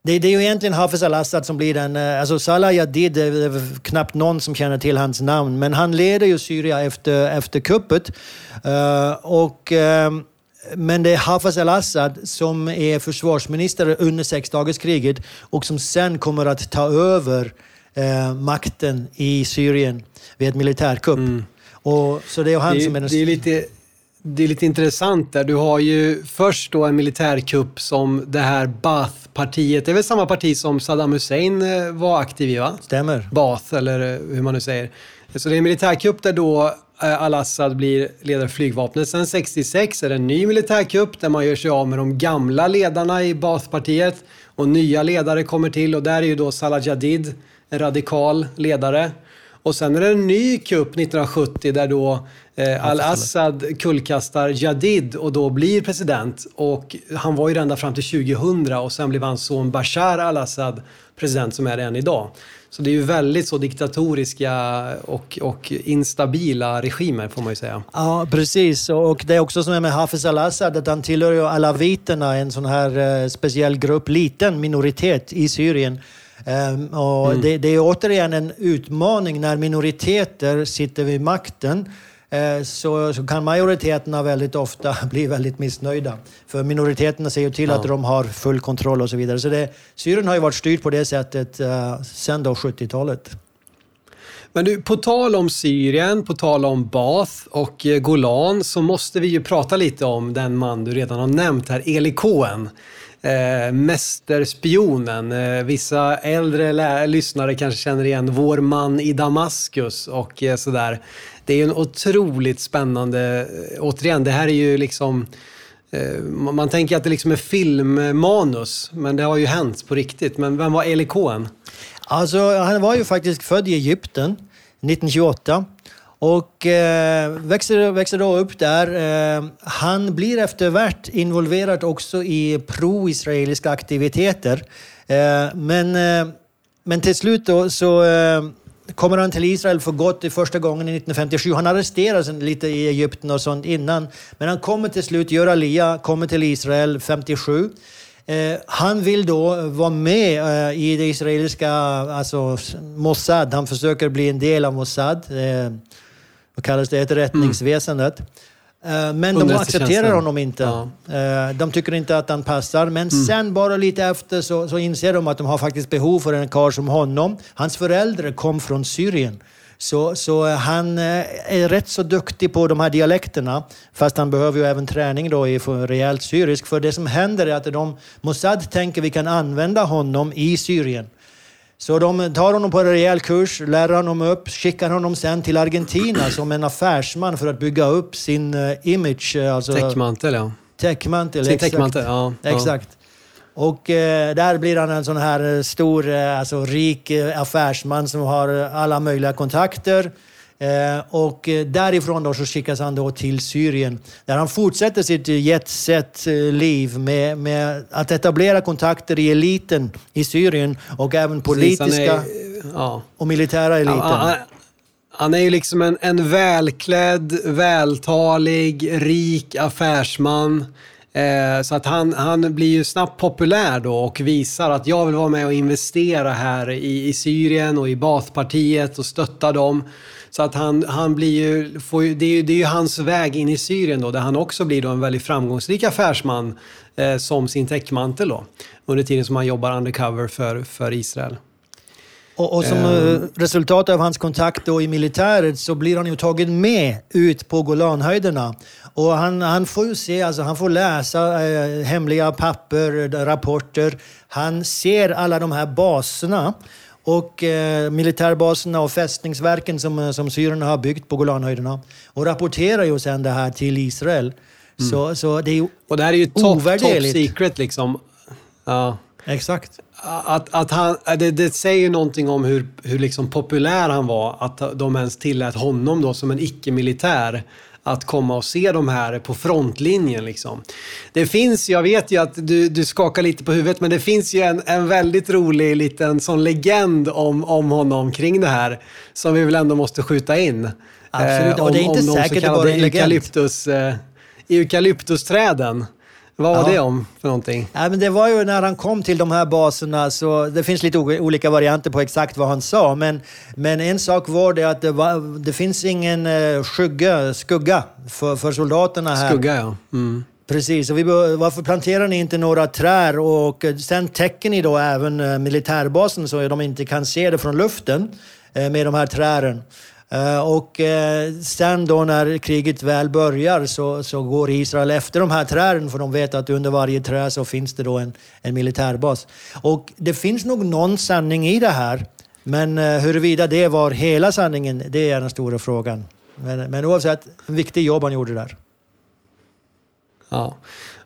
Det, det, är ju egentligen Hafez al-Assad som blir den... Eh, alltså Salah Jadid, det är knappt någon som känner till hans namn. Men han leder ju Syrien efter, efter kuppet. Uh, och... Uh, men det är Hafez al-Assad som är försvarsminister under sexdagarskriget och som sen kommer att ta över eh, makten i Syrien vid ett militärkupp. Mm. Och, så det är han det, som är den... Det är lite det är lite intressant där. Du har ju först då en militärkupp som det här Baath-partiet. Det är väl samma parti som Saddam Hussein eh, var aktiv i va? Stämmer. Baath eller eh, hur man nu säger. Så det är en militärkupp där då al-Assad blir ledare för flygvapnet. Sen 66 är det en ny militärkupp där man gör sig av med de gamla ledarna i Baathpartiet och nya ledare kommer till och där är ju då Salah Jadid en radikal ledare. Och sen är det en ny kupp 1970 där då eh, al-Assad kullkastar Jadid och då blir president. Och han var ju ända fram till 2000 och sen blev hans son Bashar al-Assad president som är det än idag. Så det är ju väldigt så diktatoriska och, och instabila regimer får man ju säga. Ja, precis. Och det är också som med Hafez al-Assad, att han tillhör ju alaviterna, en sån här eh, speciell grupp, liten minoritet i Syrien. Um, och mm. det, det, är återigen en utmaning när minoriteter sitter vid makten så, så kan majoriteterna väldigt ofta bli väldigt missnöjda. För minoriteterna ser ju till ja. att de har full kontroll och så vidare. Så det, Syrien har ju varit styrt på det sättet uh, sedan då 70-talet. Men du, på tal om Syrien, på tal om Bath och eh, Golan så måste vi ju prata lite om den man du redan har nämnt här, Eli Cohen. Eh, mästerspionen. Eh, vissa äldre lyssnare kanske känner igen Vår man i Damaskus och eh, sådär. Det är ju en otroligt spännande, eh, återigen, det här är ju liksom eh, man tänker att det liksom är filmmanus, men det har ju hänt på riktigt. Men vem var Eli Cohen? Alltså, han var ju faktiskt född i Egypten 1928 och eh, växer, växer då upp där. Eh, han blir eftervärt involverad också i pro-israeliska aktiviteter. Eh, men, eh, men till slut då så eh, kommer han till Israel för gott i första gången i 1957. Han arresterades lite i Egypten och sånt innan. Men han kommer till slut, gör Alia, kommer till Israel 57. Eh, han vill då vara med eh, i det israeliska alltså Mossad. Han försöker bli en del av Mossad. Eh, vad kallas det? Ett rättningsväsendet. Eh, Men de accepterar honom inte. Ja. Eh, de tycker inte att han passar. Men mm. sen bara lite efter så, så inser de att de har faktiskt behov för en karl som honom. Hans föräldrar kom från Syrien. Så, så han eh, är rätt så duktig på de här dialekterna, fast han behöver ju även träning då i rejält syrisk. För det som händer är att de, Mossad tänker att vi kan använda honom i Syrien. Så de tar honom på en rejäl kurs, lär honom upp, skickar honom sen till Argentina som en affärsman för att bygga upp sin uh, image. Alltså, täckmantel, ja. Täckmantel, exakt. Täckmantel, ja, exakt. Och eh, där blir han en sån här stor, eh, alltså rik eh, affärsman som har alla möjliga kontakter. Eh, och därifrån då så skickas han då till Syrien där han fortsätter sitt jetset-liv med, med att etablera kontakter i eliten i Syrien och även politiska är, ja. och militära eliten. Han, han är ju liksom en, en välklädd, vältalig, rik affärsman Eh, så att han, han blir ju snabbt populär då och visar att jag vill vara med och investera här i, i Syrien och i Baathpartiet och stötta dem. Så att han, han blir ju, får ju, det, är ju, det är ju hans väg in i Syrien då, där han också blir då en väldigt framgångsrik affärsman eh, som sin täckmantel då. Under tiden som han jobbar undercover för, för Israel. Och, och som um, resultat av hans kontakt då i militäret så blir han ju tagen med ut på Golanhöjderna. Och han, han får ju se, alltså han får läsa eh, hemliga papper, rapporter. Han ser alla de här baserna och eh, militärbaserna och fästningsverken som, eh, som syrierna har byggt på Golanhöjderna och rapporterar ju sen det här till Israel. Mm. Så, så det är ju Och det här är ju top, top secret liksom. Ja. Exakt. Att, att han, det, det säger någonting om hur, hur liksom populär han var, att de ens tillät honom då som en icke-militär att komma och se de här på frontlinjen. Liksom. Det finns, jag vet ju att du, du skakar lite på huvudet, men det finns ju en, en väldigt rolig liten sån legend om, om honom kring det här som vi väl ändå måste skjuta in. Absolut, och det är inte eh, säkert det bara en legend. Eukalyptus, eh, eukalyptusträden. Vad var ja. det om för någonting? Ja, men det var ju när han kom till de här baserna, så det finns lite olika varianter på exakt vad han sa. Men, men en sak var det att det, var, det finns ingen uh, skugga, skugga för, för soldaterna här. Skugga, ja. Mm. Precis, och vi, varför planterar ni inte några träd och sen täcker ni då även uh, militärbasen så de inte kan se det från luften med de här träden. Eh, och eh, sen då när kriget väl börjar så, så går Israel efter de här träden för de vet att under varje träd så finns det då en, en militärbas. Och det finns nog någon sanning i det här. Men eh, huruvida det var hela sanningen, det är den stora frågan. Men, men oavsett, en viktig jobb han gjorde där. Ja,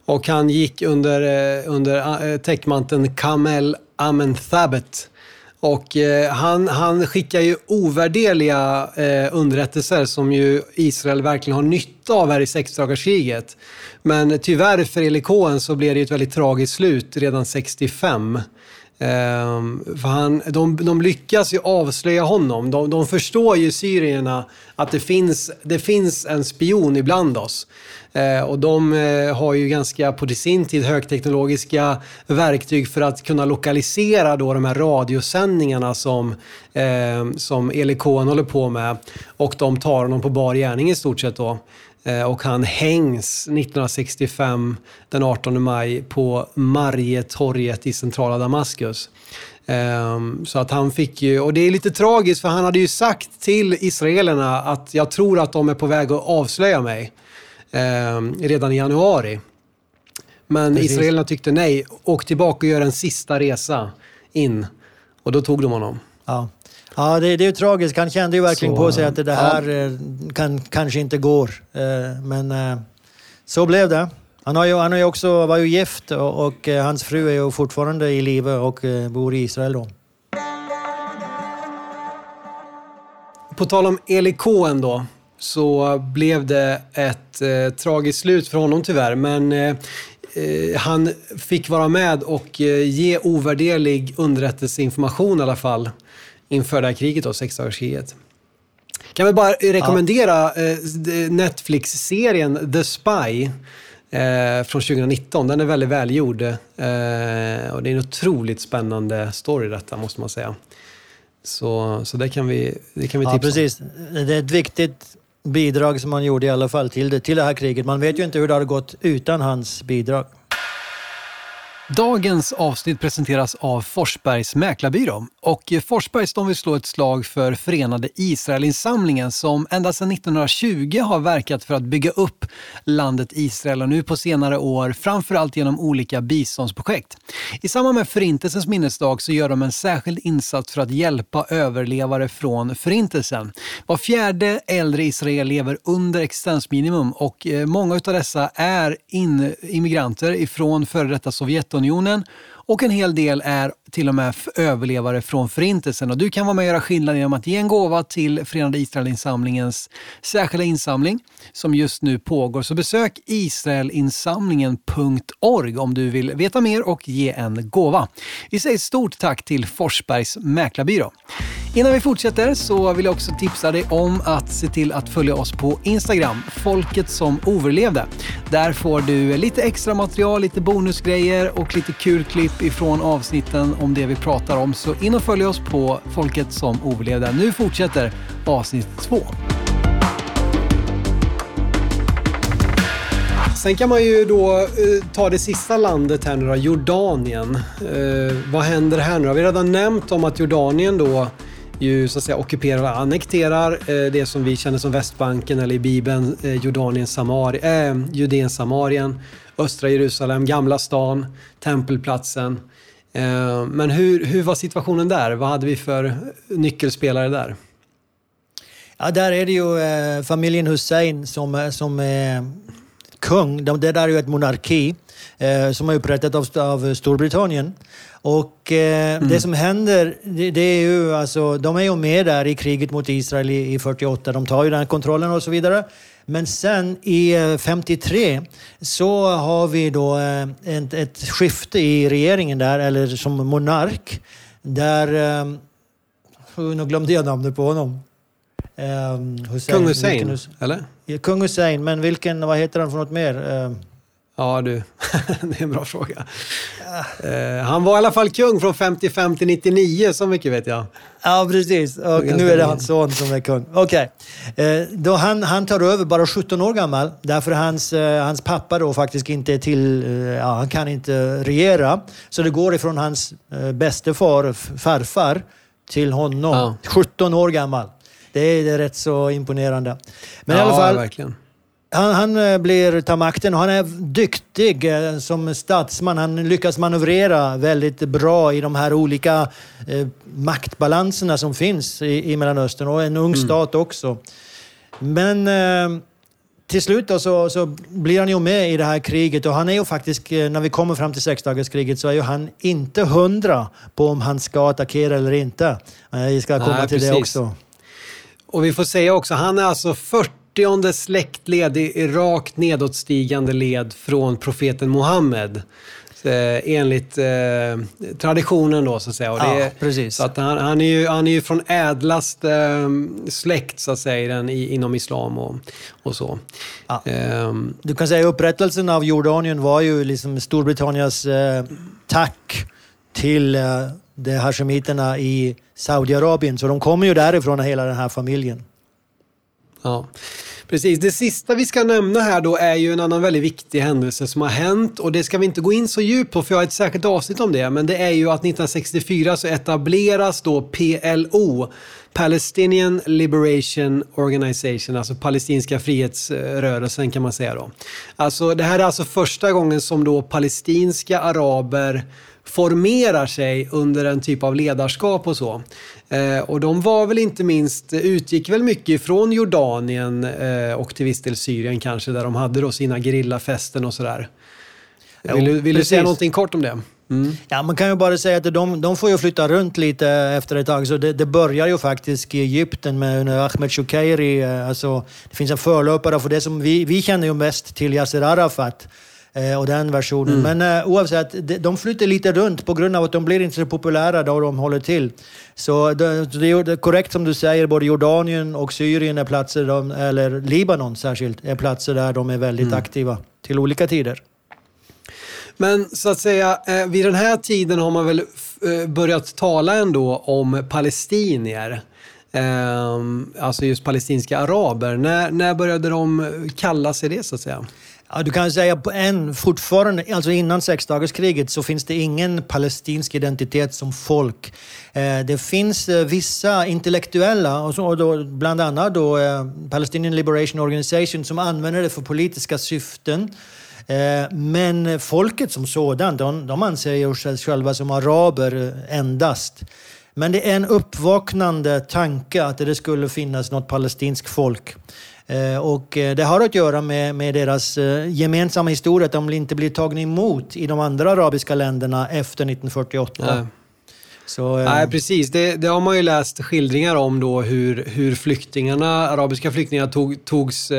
och han gick under, under täckmanteln Kamel Amenthabet och eh, han, han skickar ju ovärderliga eh, underrättelser som ju Israel verkligen har nytta av här i sexdagarskriget. Men tyvärr för Eli Cohen så blev det ett väldigt tragiskt slut redan 65. Um, för han, de, de lyckas ju avslöja honom. De, de förstår ju syrierna att det finns, det finns en spion ibland oss. Uh, och de uh, har ju ganska, på sin tid, högteknologiska verktyg för att kunna lokalisera då de här radiosändningarna som, uh, som Eli Cohen håller på med. Och de tar honom på bar gärning i stort sett då. Eh, och han hängs 1965 den 18 maj på Marietorget i centrala Damaskus. Ehm, så att han fick ju, och det är lite tragiskt för han hade ju sagt till israelerna att jag tror att de är på väg att avslöja mig ehm, redan i januari. Men Precis. israelerna tyckte nej, åk tillbaka och gör en sista resa in. Och då tog de honom. Ja. Ja, det, det är ju tragiskt. Han kände ju verkligen så, på sig att det här ja. Eh, kan, kanske inte går. Eh, men eh, så blev det. Han, har ju, han har ju också, var ju gift och, och hans fru är ju fortfarande i livet och bor i Israel då. På tal om Eli Cohen då, så blev det ett eh, tragiskt slut för honom tyvärr. Men eh, han fick vara med och ge ovärderlig underrättelseinformation i alla fall inför det här kriget, då, sexdagarskriget. Kan vi bara rekommendera ja. eh, Netflix-serien The Spy eh, från 2019. Den är väldigt välgjord. Eh, och det är en otroligt spännande story detta, måste man säga. Så, så det kan vi, det kan vi tipsa ja, precis. Det är ett viktigt bidrag som han gjorde i alla fall till det, till det här kriget. Man vet ju inte hur det hade gått utan hans bidrag. Dagens avsnitt presenteras av Forsbergs Mäklarbyrå. Och eh, Forsbergs de vill slå ett slag för Förenade Israelinsamlingen som ända sedan 1920 har verkat för att bygga upp landet Israel och nu på senare år framförallt genom olika biståndsprojekt. I samband med Förintelsens minnesdag så gör de en särskild insats för att hjälpa överlevare från Förintelsen. Var fjärde äldre israel lever under existensminimum och eh, många av dessa är immigranter ifrån före detta Sovjetunionen Sovjetunionen och en hel del är till och med överlevare från Förintelsen. Och du kan vara med och göra skillnad genom att ge en gåva till Förenade Israelinsamlingens särskilda insamling som just nu pågår. Så besök israelinsamlingen.org om du vill veta mer och ge en gåva. Vi säger stort tack till Forsbergs Mäklarbyrå. Innan vi fortsätter så vill jag också tipsa dig om att se till att följa oss på Instagram, Folket som överlevde. Där får du lite extra material, lite bonusgrejer och lite kul klipp ifrån avsnitten om det vi pratar om. Så in och följ oss på Folket som överlevde. Nu fortsätter avsnitt två. Sen kan man ju då eh, ta det sista landet här nu då, Jordanien. Eh, vad händer här nu? Har vi redan nämnt om att Jordanien då ju så att säga ockuperar och annekterar eh, det som vi känner som Västbanken eller i Bibeln eh, Jordanien, Samari, eh, Judeen, Samarien, östra Jerusalem, Gamla stan, Tempelplatsen. Eh, men hur, hur var situationen där? Vad hade vi för nyckelspelare där? Ja, där är det ju eh, familjen Hussein som, som är kung. Det där är ju ett monarki eh, som är upprättat av, av Storbritannien. Och eh, mm. det som händer, det, det, är ju alltså, de är ju med där i kriget mot Israel i, i 48. De tar ju den kontrollen och så vidare. Men sen i 53 eh, så har vi då eh, ett, ett skifte i regeringen där, eller som monark. Där, eh, nu glömde jag namnet på honom. Hussein, Kung Hussein, eller? Kung Hussein, men vilken, vad heter han för något mer? Ja du, det är en bra fråga. Uh, han var i alla fall kung från 55 till 99, så mycket vet jag. Ja, precis. Och nu är det hans son som är kung. Okej. Okay. Uh, han, han tar över bara 17 år gammal, därför hans, uh, hans pappa då faktiskt inte är till... ja, han kan inte regera. Så det går ifrån hans bäste far, farfar, till honom. Ja. 17 år gammal. Det är, det är rätt så imponerande. Men ja, i alla fall... Verkligen. Han, han eh, blir, tar makten och han är duktig eh, som statsman. Han lyckas manövrera väldigt bra i de här olika eh, maktbalanserna som finns i, i Mellanöstern och en ung mm. stat också. Men eh, till slut då så, så, blir han ju med i det här kriget och han är ju faktiskt, eh, när vi kommer fram till sexdagarskriget så är ju han inte hundra på om han ska attackera eller inte. Vi ska komma Nej, till precis. det också. Och vi får säga också, han är alltså 40 40 släktled i rakt nedåtstigande led från profeten Muhammed. Eh, enligt eh, traditionen då så att säga. Och det, ja, precis. Så att han, han, är ju, han är ju från ädlaste eh, släkt så att säga den, i, inom islam och, och så. Ja. Um, du kan säga upprättelsen av Jordanien var ju liksom Storbritanniens eh, tack till eh, de hashemiterna i Saudiarabien. Så de kommer ju därifrån, hela den här familjen. Ja, precis. Det sista vi ska nämna här då är ju en annan väldigt viktig händelse som har hänt och det ska vi inte gå in så djupt på för jag har ett särskilt avsnitt om det. Men det är ju att 1964 så etableras då PLO, Palestinian Liberation Organization, alltså palestinska frihetsrörelsen kan man säga då. Alltså det här är alltså första gången som då palestinska araber formerar sig under en typ av ledarskap och så. Eh, och de var väl inte minst, utgick väl mycket från Jordanien eh, och till viss del Syrien kanske, där de hade då sina gerillafästen och sådär. Vill, du, vill du säga någonting kort om det? Mm. Ja, man kan ju bara säga att de, de får ju flytta runt lite efter ett tag. Så det, det börjar ju faktiskt i Egypten med Ahmed Shoukairi. Eh, alltså, det finns en förlöpare för det som vi, vi känner ju mest till Yasser Arafat. Eh, och den versionen. Mm. Men eh, oavsett, de, flyttar lite runt på grund av att de blir inte så populära då de håller till. Så det, det är korrekt som du säger, både Jordanien och Syrien är platser, de, eller Libanon särskilt, är platser där de är väldigt mm. aktiva till olika tider. Men så att säga, eh, vid den här tiden har man väl börjat tala ändå om palestinier. eh, alltså just palestinska araber. När, när började de kalla sig det så att säga? Ja, du kan säga på en, fortfarande, alltså innan sexdagarskriget så finns det ingen palestinsk identitet som folk. Eh, det finns eh, vissa intellektuella, och, så, och då, bland annat då, eh, Palestinian Liberation Organization, som använder det för politiska syften. Eh, men folket som sådant, de, de anser sig själva som araber endast. Men det är en uppvaknande tanke att det skulle finnas något palestinskt folk. Eh, och eh, det har att göra med, med deras gemensamma historia, att de inte blir tagna emot i de andra arabiska länderna efter 1948. Nej. Så, Nej, precis. Det, det, har man ju läst skildringar om då hur, hur flyktingarna, arabiska flyktingar tog, togs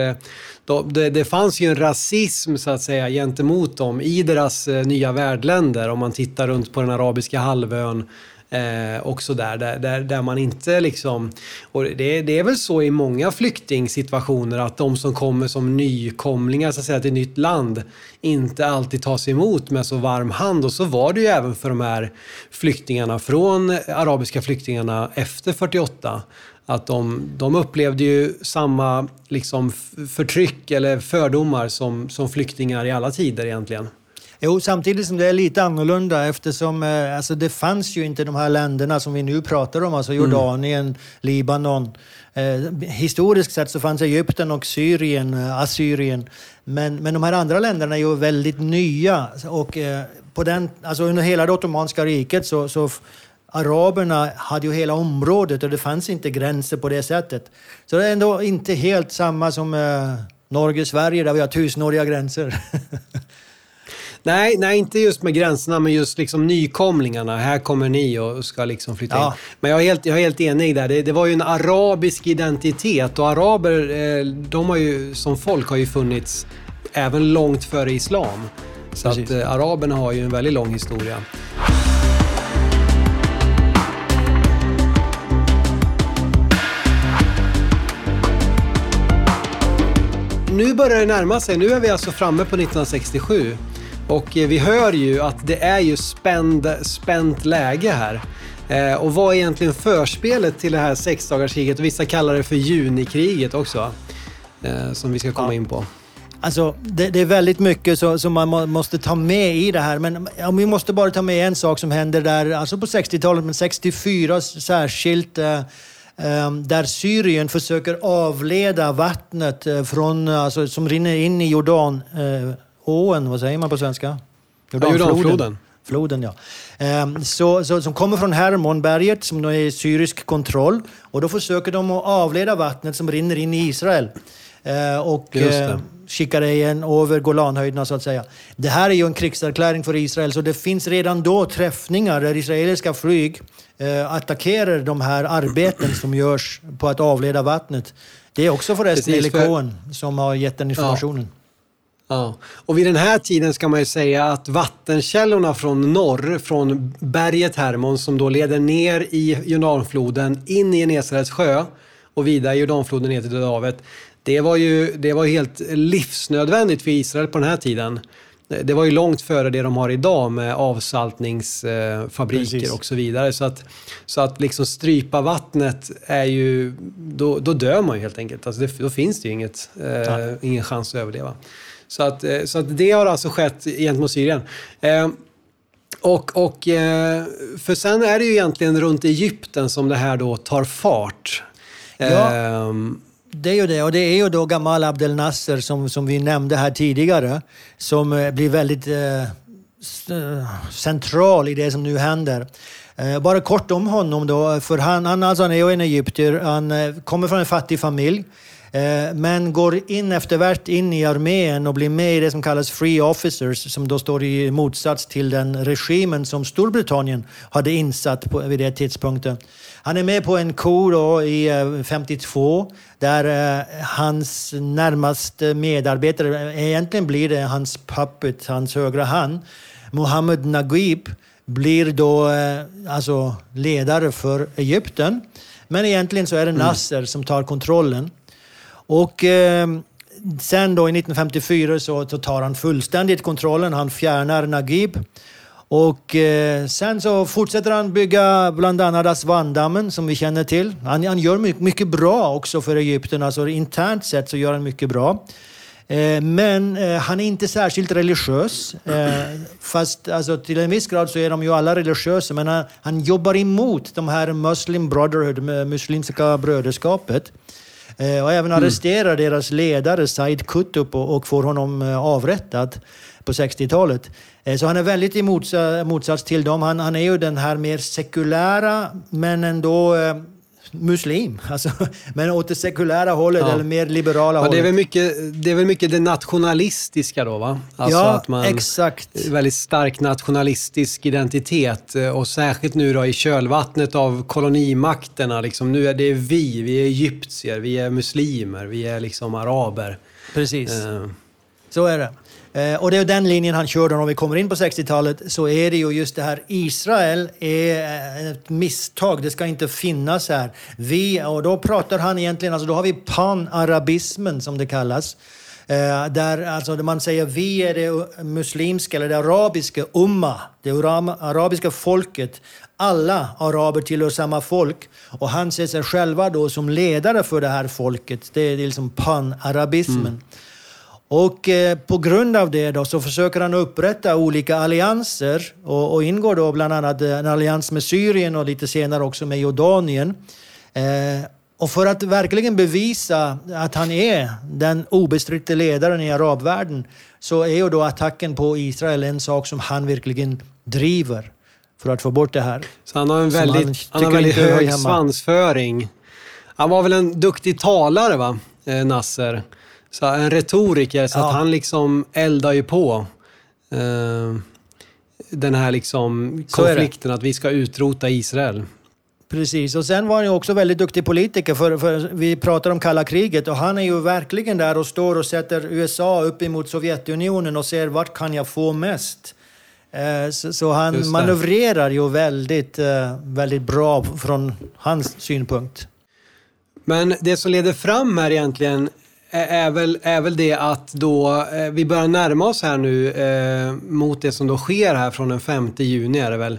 det, det, fanns ju en rasism så att säga gentemot dem i deras eh, nya värdländer om man tittar runt på den arabiska halvön eh, också där, där, där, där, man inte liksom... Och det, det, är väl så i många flyktingsituationer att de som kommer som nykomlingar så att säga, till ett nytt land inte alltid tas emot med så varm hand. Och så var det ju även för de här flyktingarna från arabiska flyktingarna efter 48 att de, de upplevde ju samma liksom, förtryck eller fördomar som, som flyktingar i alla tider egentligen. Jo, samtidigt som det är lite annorlunda eftersom eh, alltså det fanns ju inte de här länderna som vi nu pratar om, alltså Jordanien, mm. Libanon. Eh, historiskt sett så fanns Egypten och Syrien, eh, Assyrien. Men, men de här andra länderna är ju väldigt nya. Och, eh, på den, alltså under hela det Ottomanska riket så, så araberna hade ju hela området och det fanns inte gränser på det sättet. Så det är ändå inte helt samma som eh, Norge-Sverige där vi har tusenåriga gränser. nej, nej, inte just med gränserna, men just liksom nykomlingarna. Här kommer ni och ska liksom flytta ja. in. Men jag är helt, jag är helt enig där. Det, det, var ju en arabisk identitet och araber, eh, de har ju som folk har ju funnits även långt före islam. Så att eh, araberna har ju en väldigt lång historia. nu börjar det närma sig. Nu är vi alltså framme på 1967. Och eh, vi hör ju att det är ju spänd, spänt läge här. Eh, och vad är egentligen förspelet till det här sexdagarskriget? Vissa kallar det för junikriget också. Eh, som vi ska komma ja. in på. Alltså, det, det, är väldigt mycket som man må, måste ta med i det här. Men ja, vi måste bara ta med en sak som händer där, alltså på 60-talet, men 64 särskilt. Eh, där Syrien försöker avleda vattnet från, alltså, som rinner in i Jordanån, vad säger man på svenska? Jordanfloden. Jordanfloden. Floden, ja. Ehm, så, så, som kommer från Hermonberget som är i syrisk kontroll. Och då försöker de att avleda vattnet som rinner in i Israel. Ehm, och eh, skickar det igen över Golanhöjderna så att säga. Det här är ju en krigserkläring för Israel så det finns redan då träffningar där israeliska flyg eh, attackerar de här arbeten som görs på att avleda vattnet. Det är också förresten Eli Cohen som har gett den informationen. Ja. Ja. Och vid den här tiden ska man ju säga att vattenkällorna från norr, från berget Hermon som då leder ner i Jordanfloden in i Genesarets sjö och vidare i Jordanfloden ner till Döda havet. Det var ju det var helt livsnödvändigt för Israel på den här tiden. Det var ju långt före det de har idag med avsaltningsfabriker Precis. och så vidare. Så att, så att liksom strypa vattnet är ju, då, då dör man ju helt enkelt. Alltså det, då finns det ju inget, eh, ingen chans att överleva. Så att, eh, så att det har alltså skett gentemot Syrien. Eh, och, och, eh, för sen är det ju egentligen runt Egypten som det här då tar fart. Ja. Det är ju det. Och det är ju då Gamal Abdel Nasser som, som vi nämnde här tidigare. Som blir väldigt eh, central i det som nu händer. Eh, bara kort om honom då. För han, han, alltså, han är ju en egyptier. Han kommer från en fattig familj. Eh, men går in eftervärt in i armén och blir med i det som kallas Free Officers som då står i motsats till den regimen som Storbritannien hade insatt på, vid den tidpunkten. Han är med på en kor då i 52 eh, där eh, hans närmaste medarbetare, egentligen blir det hans puppet, hans högra hand, Mohammed Naguib, blir då alltså ledare för Egypten. Men egentligen så är det mm. Nasser som tar kontrollen. Och eh, sen då i 1954 så, så tar han fullständigt kontrollen. Han fjärnar Naguib. Och eh, sen så fortsätter han bygga bland annat Aswandammen som vi känner till. Han, han gör mycket, mycket bra också för Egypten, alltså internt sett så gör han mycket bra. Eh, men eh, han är inte särskilt religiös. Eh, fast alltså, till en viss grad så är de ju alla religiösa. Men han, han jobbar emot de här Muslim Brotherhood, eh, muslimska bröderskapet. Och även arresterar mm. deras ledare Said Qutb och, och får honom avrättad på 60-talet. Så han är väldigt i motsats till dem. Han, han är ju den här mer sekulära men ändå muslim. Alltså, men åt det sekulära hållet ja. eller mer liberala ja, hållet. Det är, väl mycket, det är väl mycket det nationalistiska då va? Alltså ja, att man, exakt. Väldigt stark nationalistisk identitet och särskilt nu då i kölvattnet av kolonimakterna. Liksom, nu är det vi, vi är egyptier, vi är muslimer, vi är liksom araber. Precis. Uh. Så är det. Eh, och det är den linjen han körde. om vi kommer in på 60-talet så är det ju just det här Israel är eh, ett misstag, det ska inte finnas här. Vi, och då pratar han egentligen, alltså då har vi panarabismen som det kallas. Eh, där alltså man säger vi är det muslimska eller det arabiska umma, det arabiska folket. Alla araber tillhör samma folk och han ser sig själva då som ledare för det här folket. Det är liksom panarabismen. Mm. Och eh, på grund av det då så försöker han upprätta olika allianser och, och, ingår då bland annat en allians med Syrien och lite senare också med Jordanien. Eh, och för att verkligen bevisa att han är den obestridde ledaren i arabvärlden så är ju då attacken på Israel en sak som han verkligen driver för att få bort det här. Så han har en väldigt, han, han har väldigt hög svansföring. Han var väl en duktig talare, va? Eh, Nasser? Så en retoriker, så ja. att han liksom eldar ju på eh, den här liksom konflikten att vi ska utrota Israel. Precis, och sen var han ju också väldigt duktig politiker, för, för, vi pratar om kalla kriget och han är ju verkligen där och står och sätter USA upp emot Sovjetunionen och ser vart kan jag få mest. Eh, så, så, han manövrerar ju väldigt, eh, väldigt bra från hans synpunkt. Men det som leder fram här egentligen är väl, är väl det att då, eh, vi börjar närma oss här nu eh, mot det som då sker här från den 5 juni är det väl.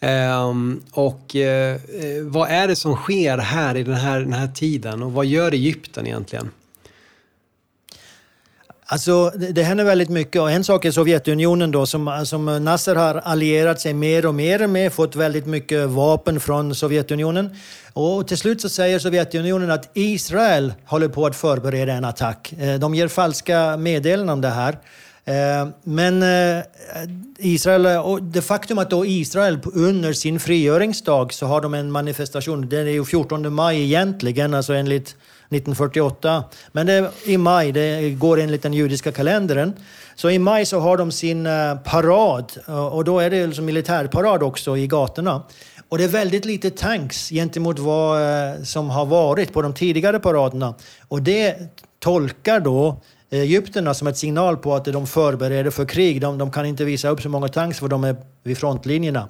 Ehm, eh, och eh, vad är det som sker här i den här, den här tiden och vad gör Egypten egentligen? Alltså, det, händer väldigt mycket och en sak är Sovjetunionen då som, som Nasser har allierat sig mer och mer med, fått väldigt mycket vapen från Sovjetunionen. Och till slut så säger Sovjetunionen att Israel håller på att förbereda en attack. Eh, de ger falska meddelanden om det här. Eh, men eh, Israel, och det faktum att då Israel under sin frigöringsdag så har de en manifestation, den är ju 14 maj egentligen, alltså enligt 1948. Men det är i maj, det går enligt den judiska kalendern. Så i maj så har de sin eh, parad eh, och då är det liksom militärparad också i gatorna. Och det är väldigt lite tanks gentemot vad eh, som har varit på de tidigare paraderna. Och det tolkar då egyptierna som ett signal på att de förbereder för krig. De, de, kan inte visa upp så många tanks för de är vid frontlinjerna.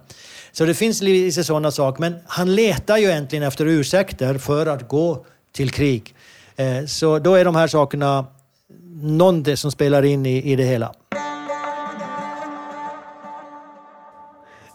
Så det finns lite sådana saker. Men han letar ju äntligen efter ursäkter för att gå till krig. Eh, så då är de här sakerna någonting som spelar in i, i det hela.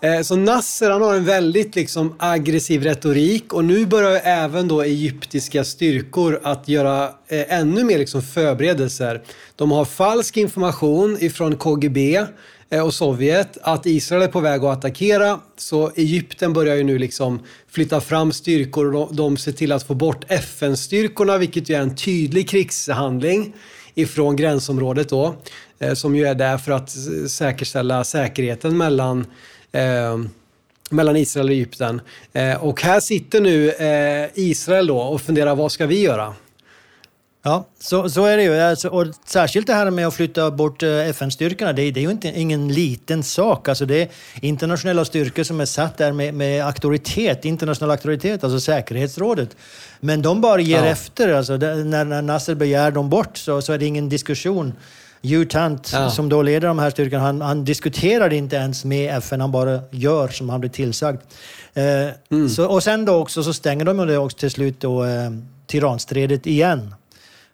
Eh, så Nasser han har en väldigt liksom aggressiv retorik och nu börjar även då egyptiska styrkor att göra eh, ännu mer liksom förberedelser. De har falsk information ifrån KGB Eh, och Sovjet att Israel är på väg att attackera. Så Egypten börjar ju nu liksom flytta fram styrkor och de ser till att få bort FN-styrkorna, vilket ju är en tydlig krigshandling ifrån gränsområdet då, eh, som ju är där för att säkerställa säkerheten mellan eh, mellan Israel och Egypten. Eh, och här sitter nu eh, Israel då och funderar vad ska vi göra? Ja, så, så är det ju. Alltså, och särskilt det här med att flytta bort eh, FN-styrkorna, det, det, är ju inte, ingen liten sak. Alltså, det är internationella styrkor som är satt där med, med auktoritet, internationell auktoritet, alltså säkerhetsrådet. Men de bara ger ja. efter. Alltså, det, när, när Nasser begär dem bort så, så är det ingen diskussion. Jutant, ja. som då leder de här styrkorna, han, han diskuterar inte ens med FN, han bara gör som han blir tillsagd. Eh, mm. så, och sen då också så stänger de det också till slut då, eh, Tiranstredet igen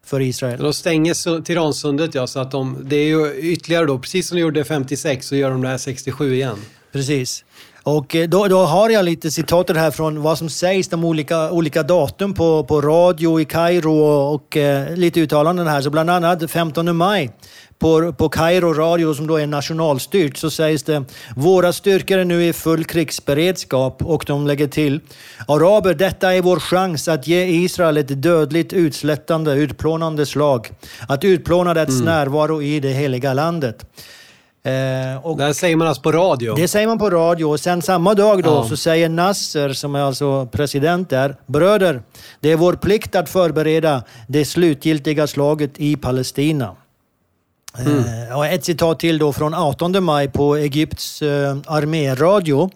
för Israel. De stänger Tiransundet ja, så att de, det är ju ytterligare då, precis som de gjorde 56 så gör de det här 67 igen. Precis. Och eh, då, då har jag lite citater här från vad som sägs de olika, olika datum på, på radio i Kairo och, och eh, lite uttalanden här. Så bland annat 15 maj på, på Kairo radio som då är nationalstyrt så sägs det våra styrkor är nu i full krigsberedskap och de lägger till araber, detta är vår chans att ge Israel ett dödligt utslättande, utplånande slag. Att utplåna dess mm. närvaro i det heliga landet. Eh, och det säger man alltså på radio? Det säger man på radio. Och sen samma dag då ja. så säger Nasser, som är alltså president där, bröder, det är vår plikt att förbereda det slutgiltiga slaget i Palestina. Mm. Eh, och ett citat till då från 18 maj på Egypts eh, arméradio.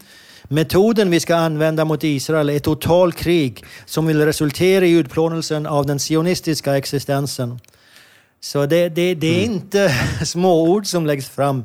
Metoden vi ska använda mot Israel är totalkrig som vill resultera i utplånelsen av den sionistiska existensen. Så det, det, det är mm. inte småord som läggs fram. Uh,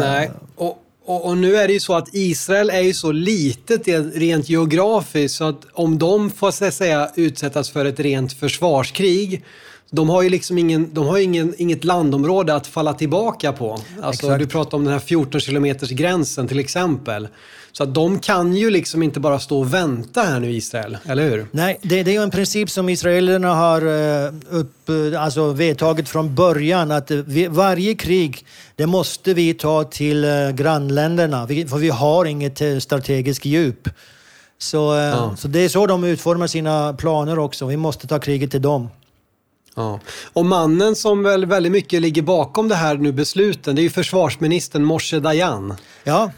Nej, och, och, och, nu är det ju så att Israel är ju så litet rent geografiskt så att om de får så säga utsättas för ett rent försvarskrig de har ju liksom ingen, de har ingen, inget landområde att falla tillbaka på. Alltså, du pratar om den här 14 kilometers gränsen till exempel. Så att de kan ju liksom inte bara stå och vänta här nu Israel, eller hur? Nej, det, det är ju en princip som israelerna har uh, upp, uh, alltså vedtagit från början. Att vi, varje krig, det måste vi ta till grannländerna. För vi har inget strategiskt djup. Så, ja. så det är så de utformar sina planer också. Vi måste ta kriget till dem. Ja. Och mannen som väl väldigt mycket ligger bakom det här nu besluten, det är ju försvarsministern Moshe Dayan. Ja, eh,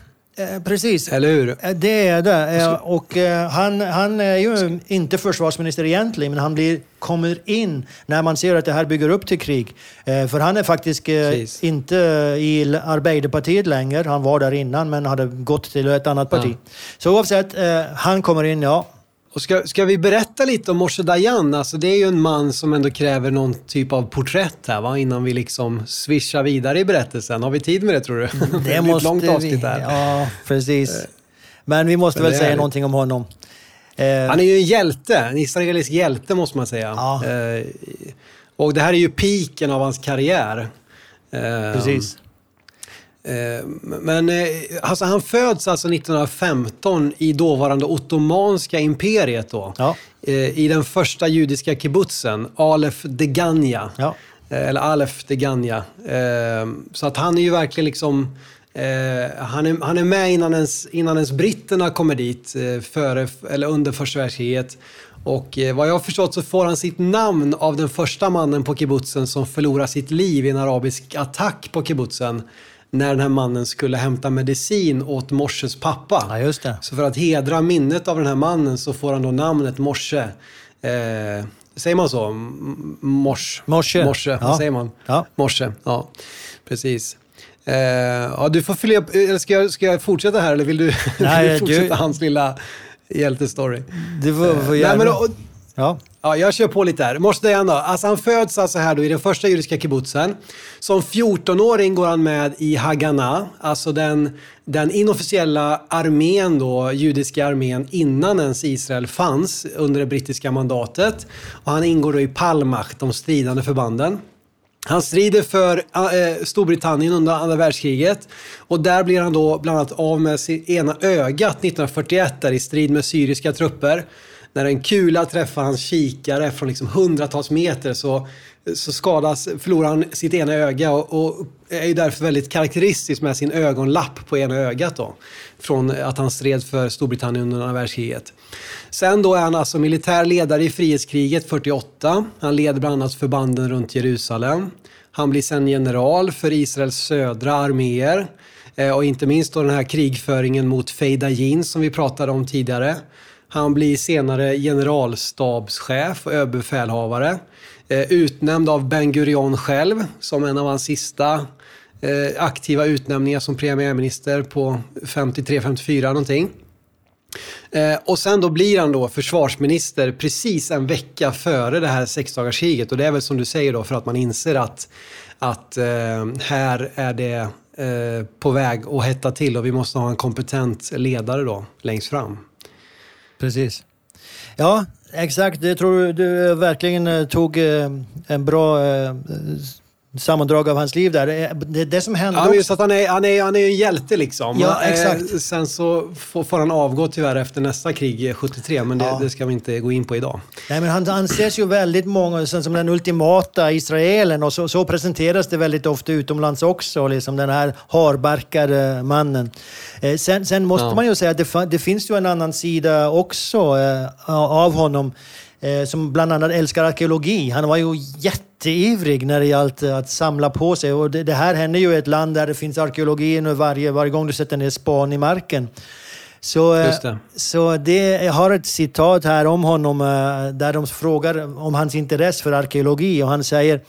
precis. Eller hur? Eh, det är det. Eh, och han, han är ju inte försvarsminister egentligen, men han blir, kommer in när man ser att det här bygger upp till krig. För han är faktiskt precis. inte i Arbeiderpartiet längre. Han var där innan, men hade gått till ett annat parti. Ja. Så oavsett, han kommer in, ja. Och ska, ska vi berätta lite om Moshe Dayan? Alltså det är ju en man som ändå kräver någon typ av porträtt här va? innan vi liksom swishar vidare i berättelsen. Har vi tid med det tror du? Det, det måste ett långt avsnitt här. Ja, precis. Eh, Men vi måste väl säga någonting om honom. Eh, Han är ju en hjälte, en israelisk hjälte måste man säga. Ja. Eh, och det här är ju piken av hans karriär. Precis. Eh, men eh, alltså, han föds alltså 1915 i dåvarande Ottomanska imperiet då. Ja. Eh, I den första judiska kibbutzen, Alef Degania. Ja. Eller Alef Degania. Så att han är ju verkligen liksom... han, är, han är med innan ens, innan ens britterna kommer dit, före, eller under första världskriget. Och vad jag har förstått så får han sitt namn av den första mannen på kibbutzen som förlorar sitt liv i en arabisk attack på kibbutzen när den här mannen skulle hämta medicin åt Morses pappa. Ja, just det. Så för att hedra minnet av den här mannen så får han då namnet Morse. Eh, säger man så? Mors? Morse. Morse, ja. säger man? Ja. Morse, ja. Precis. Eh, ja, du får fylla upp. Ska jag, ska jag fortsätta här eller vill du, Nej, vill du fortsätta du... hans lilla hjältestory? Du får, får gärna. Nej, men, och, Ja. Ja, jag kör på lite här. Måste Dayan då. Alltså han föds alltså här då i den första judiska kibbutzen. Som 14-åring går han med i Haganah, alltså den, den inofficiella armén då, judiska armén innan ens Israel fanns under det brittiska mandatet. Och han ingår då i Palmach, de stridande förbanden. Han strider för eh, eh, Storbritannien under andra världskriget och där blir han då bland annat av med sitt ena ögat 1941 där i strid med syriska trupper när en kula träffar hans kikare från liksom hundratals meter så, så skadas, förlorar han sitt ena öga och, och är ju därför väldigt karaktäristisk med sin ögonlapp på ena ögat då. Från att han stred för Storbritannien under andra världskriget. Sen då är han alltså militär ledare i frihetskriget 48. Han leder bland annat förbanden runt Jerusalem. Han blir sen general för Israels södra arméer. Eh, och inte minst då den här krigföringen mot Feidajin som vi pratade om tidigare. Han blir senare generalstabschef och överbefälhavare. Eh, utnämnd av Ben Gurion själv som en av hans sista eh, aktiva utnämningar som premiärminister på 53-54 någonting. Eh, och sen då blir han då försvarsminister precis en vecka före det här sexdagarskriget. Och det är väl som du säger då för att man inser att, att här är det på väg att hetta till och vi måste ha en kompetent ledare då längst fram. Precis. Ja, exakt. Det tror du verkligen eh, tog eh, en bra eh, sammandrag av hans liv där. Det, det, som hände Ja, just att han är, han är, han är en hjälte liksom. Ja, Eh, exakt. Sen så får, han avgå tyvärr efter nästa krig, eh, 73, men det, Ja. det ska vi inte gå in på idag. Nej, men han anses ju väldigt många som den ultimata israelen och så, så presenteras det väldigt ofta utomlands också, liksom den här harbarkade mannen. Eh, sen, sen måste Ja. man ju säga att det, det finns ju en annan sida också eh, av honom eh, som bland annat älskar arkeologi. Han var ju jätteivrig när det gällde att samla på sig och det, det här händer ju i ett land där det finns arkeologi nu varje, varje gång du sätter ner span i marken. Så, eh, det. så det, jag har ett citat här om honom eh, där de frågar om hans intresse för arkeologi och han säger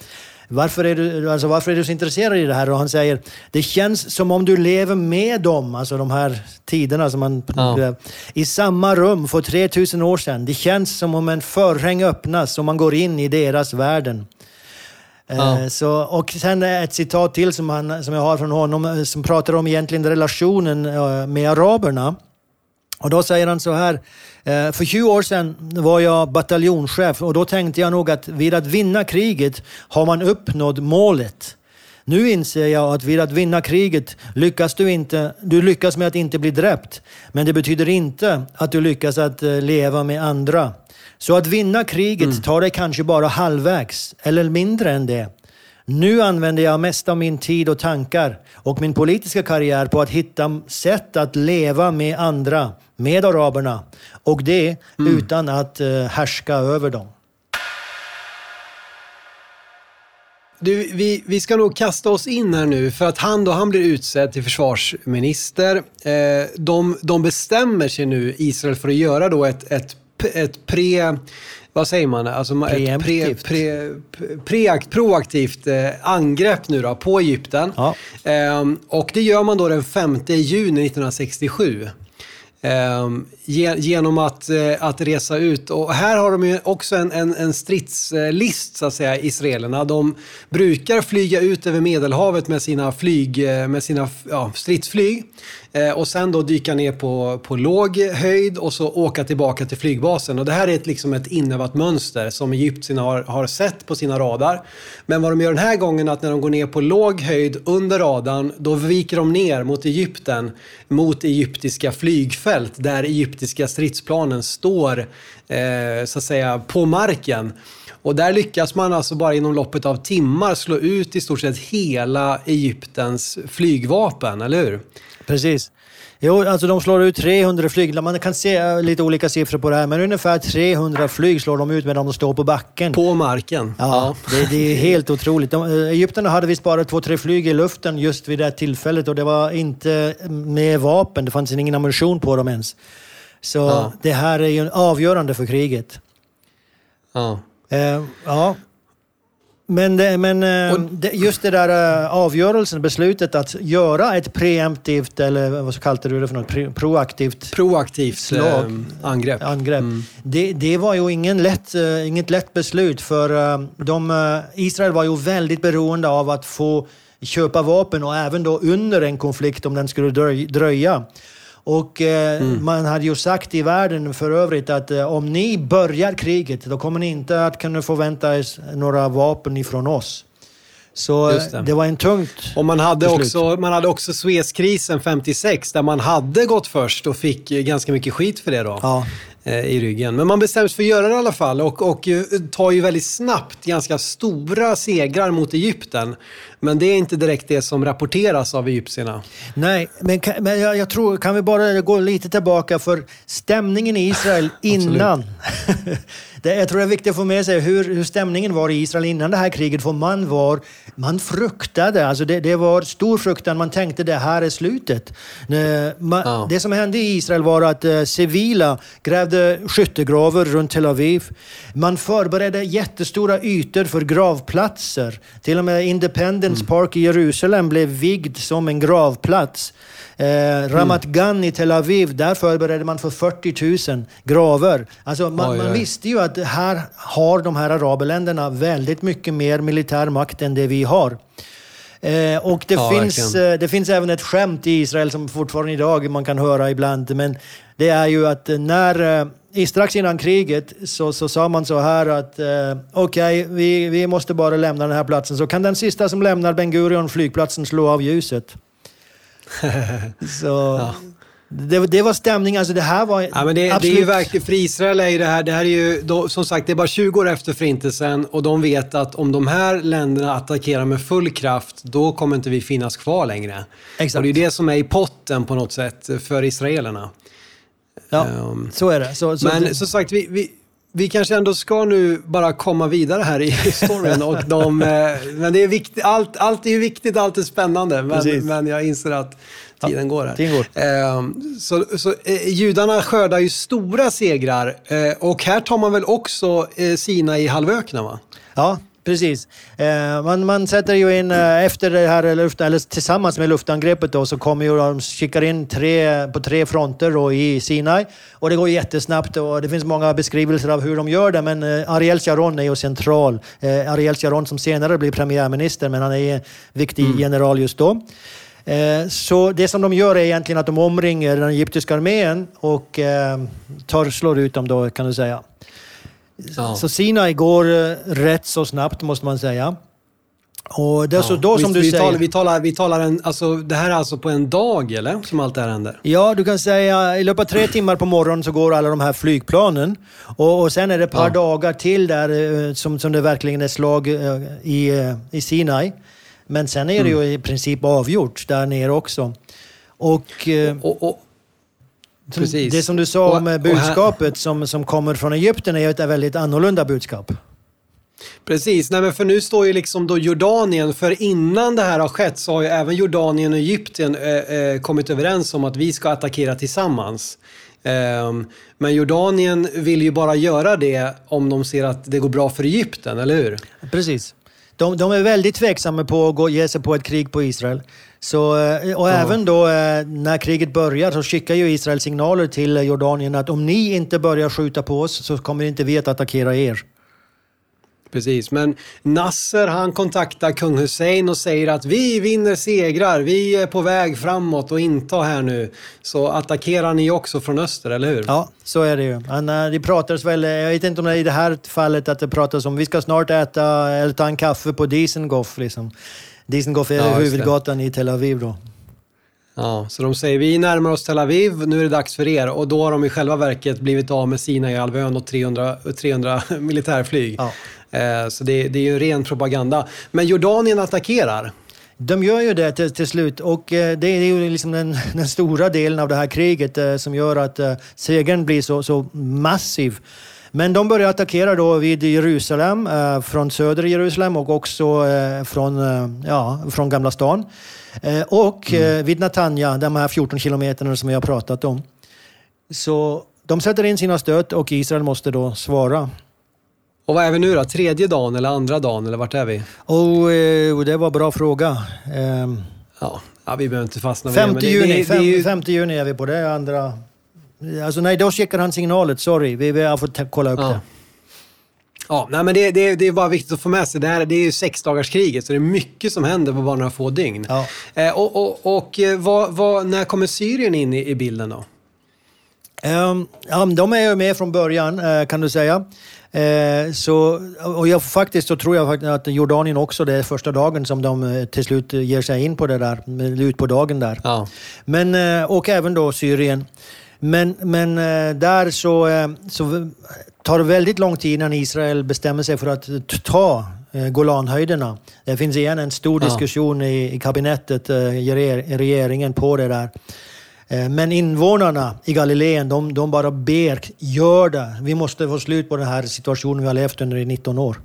varför är, du, alltså varför är du så intresserad i det här? Och han säger det känns som om du lever med dem, alltså de här tiderna som man... Ja. I samma rum för 3000 år sedan. Det känns som om en förhäng öppnas och man går in i deras världen. Ja. Eh, Så, och sen ett citat till som, han, som jag har från honom eh, som pratar om egentligen relationen eh, med araberna. Och då säger han så här. Eh, För 20 år sedan var jag bataljonschef och då tänkte jag nog att vid att vinna kriget har man uppnått målet. Nu inser jag att vid att vinna kriget lyckas du inte, du lyckas med att inte bli dräpt. Men det betyder inte att du lyckas att eh, leva med andra. Så att vinna kriget tar dig kanske bara halvvägs, eller mindre än det. Nu använder jag mest av min tid och tankar och min politiska karriär på att hitta sätt att leva med andra, med araberna. Och det utan att eh, härska över dem. Du, vi, vi ska nog kasta oss in här nu för att han då, han blir utsedd till försvarsminister. Eh, de, de bestämmer sig nu, Israel, för att göra då ett, ett, ett pre... Vad säger man? Alltså ett pre, pre, pre, proaktivt eh, angrepp nu då på Egypten. Ja. Ehm, och det gör man då den 5 juni 1967. Ehm, ge, genom att, eh, att resa ut. Och här har de ju också en, en, en stridslist, så att säga, israelerna. De brukar flyga ut över Medelhavet med sina, flyg, eh, med sina ja, stridsflyg. Eh, och sen då dyka ner på, på låg höjd och så åka tillbaka till flygbasen. Och det här är ett, liksom ett inövat mönster som egyptierna har, har sett på sina radar. Men vad de gör den här gången är att när de går ner på låg höjd under radarn, då viker de ner mot Egypten, mot egyptiska flygfält där egyptiska stridsplanen står eh, så att säga på marken. Och där lyckas man alltså bara inom loppet av timmar slå ut i stort sett hela Egyptens flygvapen, eller hur? Precis. Jo, alltså de slår ut 300 flyg. Man kan se eh, lite olika siffror på det här, men ungefär 300 flyg slår de ut medan de står på backen. På marken. Ja, det, det är helt otroligt. De, eh, Egypterna hade visst bara två, tre flyg i luften just vid det här tillfället och det var inte med vapen. Det fanns ingen ammunition på dem ens. Så Ja. det här är ju avgörande för kriget. Ja. Eh, ja. Men, det, men eh, just det där eh, avgörelsen, beslutet att göra ett preemptivt, eller vad så kallade du det för något, proaktivt Proaktivt Slag. eh, angrepp. angrepp. Det, det var ju ingen lätt, eh, inget lätt beslut för eh, de, eh, Israel var ju väldigt beroende av att få köpa vapen och även då under en konflikt om den skulle dröj, dröja. Och eh, man hade ju sagt i världen för övrigt att eh, om ni börjar kriget då kommer ni inte att kunna förvänta er några vapen ifrån oss. Så det. det. det var en tungt Och man hade, beslut. också, man hade också Suezkrisen 56 där man hade gått först och fick eh, ganska mycket skit för det då. Ja. Eh, I ryggen. Men man bestämde sig för att göra det i alla fall och, och eh, tar ju väldigt snabbt ganska stora segrar mot Egypten. Men det är inte direkt det som rapporteras av egyptierna. Nej, men, kan, men jag, jag tror, kan vi bara gå lite tillbaka för stämningen i Israel innan. det, jag tror det är viktigt att få med sig hur, hur stämningen var i Israel innan det här kriget. För man var, man fruktade, alltså det, det var stor fruktan. Man tänkte det här är slutet. Eh, Man, Ja. Det som hände i Israel var att eh, civila grävde skyttegravar runt Tel Aviv. Man förberedde jättestora ytor för gravplatser. Till och med Independence Park i Jerusalem blev vigd som en gravplats. Eh, Ramat Gan i Tel Aviv, där förberedde man för 40 000 gravar. Alltså man, man visste ju att här har de här arabländerna väldigt mycket mer militär makt än det vi har. Eh, och det, Ja, finns, eh, det finns även ett skämt i Israel som fortfarande idag man kan höra ibland. Men det är ju att när, eh, strax innan kriget så, så sa man så här att eh, okej, okay, vi, vi måste bara lämna den här platsen. Så kan den sista som lämnar Ben Gurion flygplatsen slå av ljuset. så, ja. Det, det, var stämning, alltså det här var ja, men det, absolut... det är ju verkligen, för Israel är ju det här, det här är ju, då, som sagt det är bara 20 år efter förintelsen och de vet att om de här länderna attackerar med full kraft, då kommer inte vi finnas kvar längre. Exakt. Och det är det som är i potten på något sätt för israelerna. Ja, um, så är det. Så, så, men som sagt, vi, vi, vi kanske ändå ska nu bara komma vidare här i storyn. Och de, eh, men det är viktigt, allt, allt är ju viktigt, allt är spännande. Men, men jag inser att tiden går här. Tiden går. Ehm, så, så eh, judarna skördar ju stora segrar eh, och här tar man väl också Sina i halvöknen va? Ja, Precis. Eh, man, man sätter ju in, eh, efter det här luft, eller tillsammans med luftangreppet då, så kommer ju de skickar in tre, på tre fronter då, i Sinai. Och det går jättesnabbt och det finns många beskrivelser av hur de gör det. Men eh, Ariel Sharon är ju central. Ariel Sharon som senare blir premiärminister, men han är en viktig mm. general just då. Så det som de gör är egentligen att de omringer den egyptiska armén och tar, slår ut dem då, kan du säga. Ja. Så Sinai går eh, rätt så snabbt måste man säga. Och det är så då som vi, du vi säger... Talar, vi talar, vi talar en, alltså, det här är alltså på en dag eller? Som allt det här händer? Ja, du kan säga i löpet av tre timmar på morgonen så går alla de här flygplanen. Och, och sen är det ett par ja. dagar till där eh, som, som det verkligen är slag eh, i, i Sinai. Men sen är det mm. ju i princip avgjort där nere också. Och, och, och, Precis. Det som du sa om och, budskapet här... som, som kommer från Egypten är ett väldigt annorlunda budskap. Precis, Nej, men för nu står ju liksom då Jordanien, för innan det här har skett så har ju även Jordanien och Egypten eh, eh, kommit överens om att vi ska attackera tillsammans. Eh, men Jordanien vill ju bara göra det om de ser att det går bra för Egypten, eller hur? Precis. De, de är väldigt tveksamma på att gå, ge sig på ett krig på Israel. Så, eh, och även då eh, när kriget börjar så skickar ju Israel signaler till Jordanien att om ni inte börjar skjuta på oss så kommer inte vi att attackera er. Precis, men Nasser han kontaktar kung Hussein och säger att vi vinner segrar, vi är på väg framåt och inta här nu. Så attackerar ni också från öster, eller hur? Ja, så är det ju. Han, eh, det pratas väl, jag vet inte om det är i det här fallet att det pratas om vi ska snart äta eller ta en kaffe på Dizengoff. Liksom. Dizengoff är ja, huvudgatan i Tel Aviv då. Ja, så de säger vi närmar oss Tel Aviv, nu är det dags för er. Och då har de i själva verket blivit av med Sinaihalvön och 300, 300 militärflyg. Ja. Eh, så det, det är ju ren propaganda. Men Jordanien attackerar. De gör ju det till, till slut och eh, det är ju liksom den, den, stora delen av det här kriget eh, som gör att segern blir så, så massiv. Men de börjar attackera då vid Jerusalem, eh, från söder Jerusalem och också eh, från, eh, ja, från Gamla stan. och mm. vid Natanja, de här 14 kilometerna som vi har pratat om. Så de sätter in sina stöt och Israel måste då svara. Och vad är vi nu då? Tredje dagen eller andra dagen eller vart är vi? Oh, det var en bra fråga. Eh, ja, ja, vi behöver inte fastna vid 50 det. Juni, det, det, det ju... 5 juni är vi på det, andra... Alltså nej, då checkar han signalet. Sorry, vi, vi har fått kolla upp ja. det. Ja, nej, men det, det, det är bara viktigt att få med sig. Det, här, det är ju sexdagarskriget, så det är mycket som händer på bara några få dygn. Ja. Eh, och och, och eh, vad, vad, när kommer Syrien in i, i bilden då? Um, ja, de är ju med från början, uh, kan du säga. Uh, så, och jag, faktiskt så tror jag att Jordanien också, det är första dagen som de uh, till slut ger sig in på det där, ut på dagen där. Ja. Men, och även då Syrien. Men, men eh, där så, eh, så tar det väldigt lång tid innan Israel bestämmer sig för att ta eh, Golanhöjderna. Det finns igen en stor diskussion ja. i, i kabinettet, regeringen på det där. Men invånarna i Galileen, de, de bara ber, gör det. Vi måste få slut på den här situationen vi har levt under i 19 år.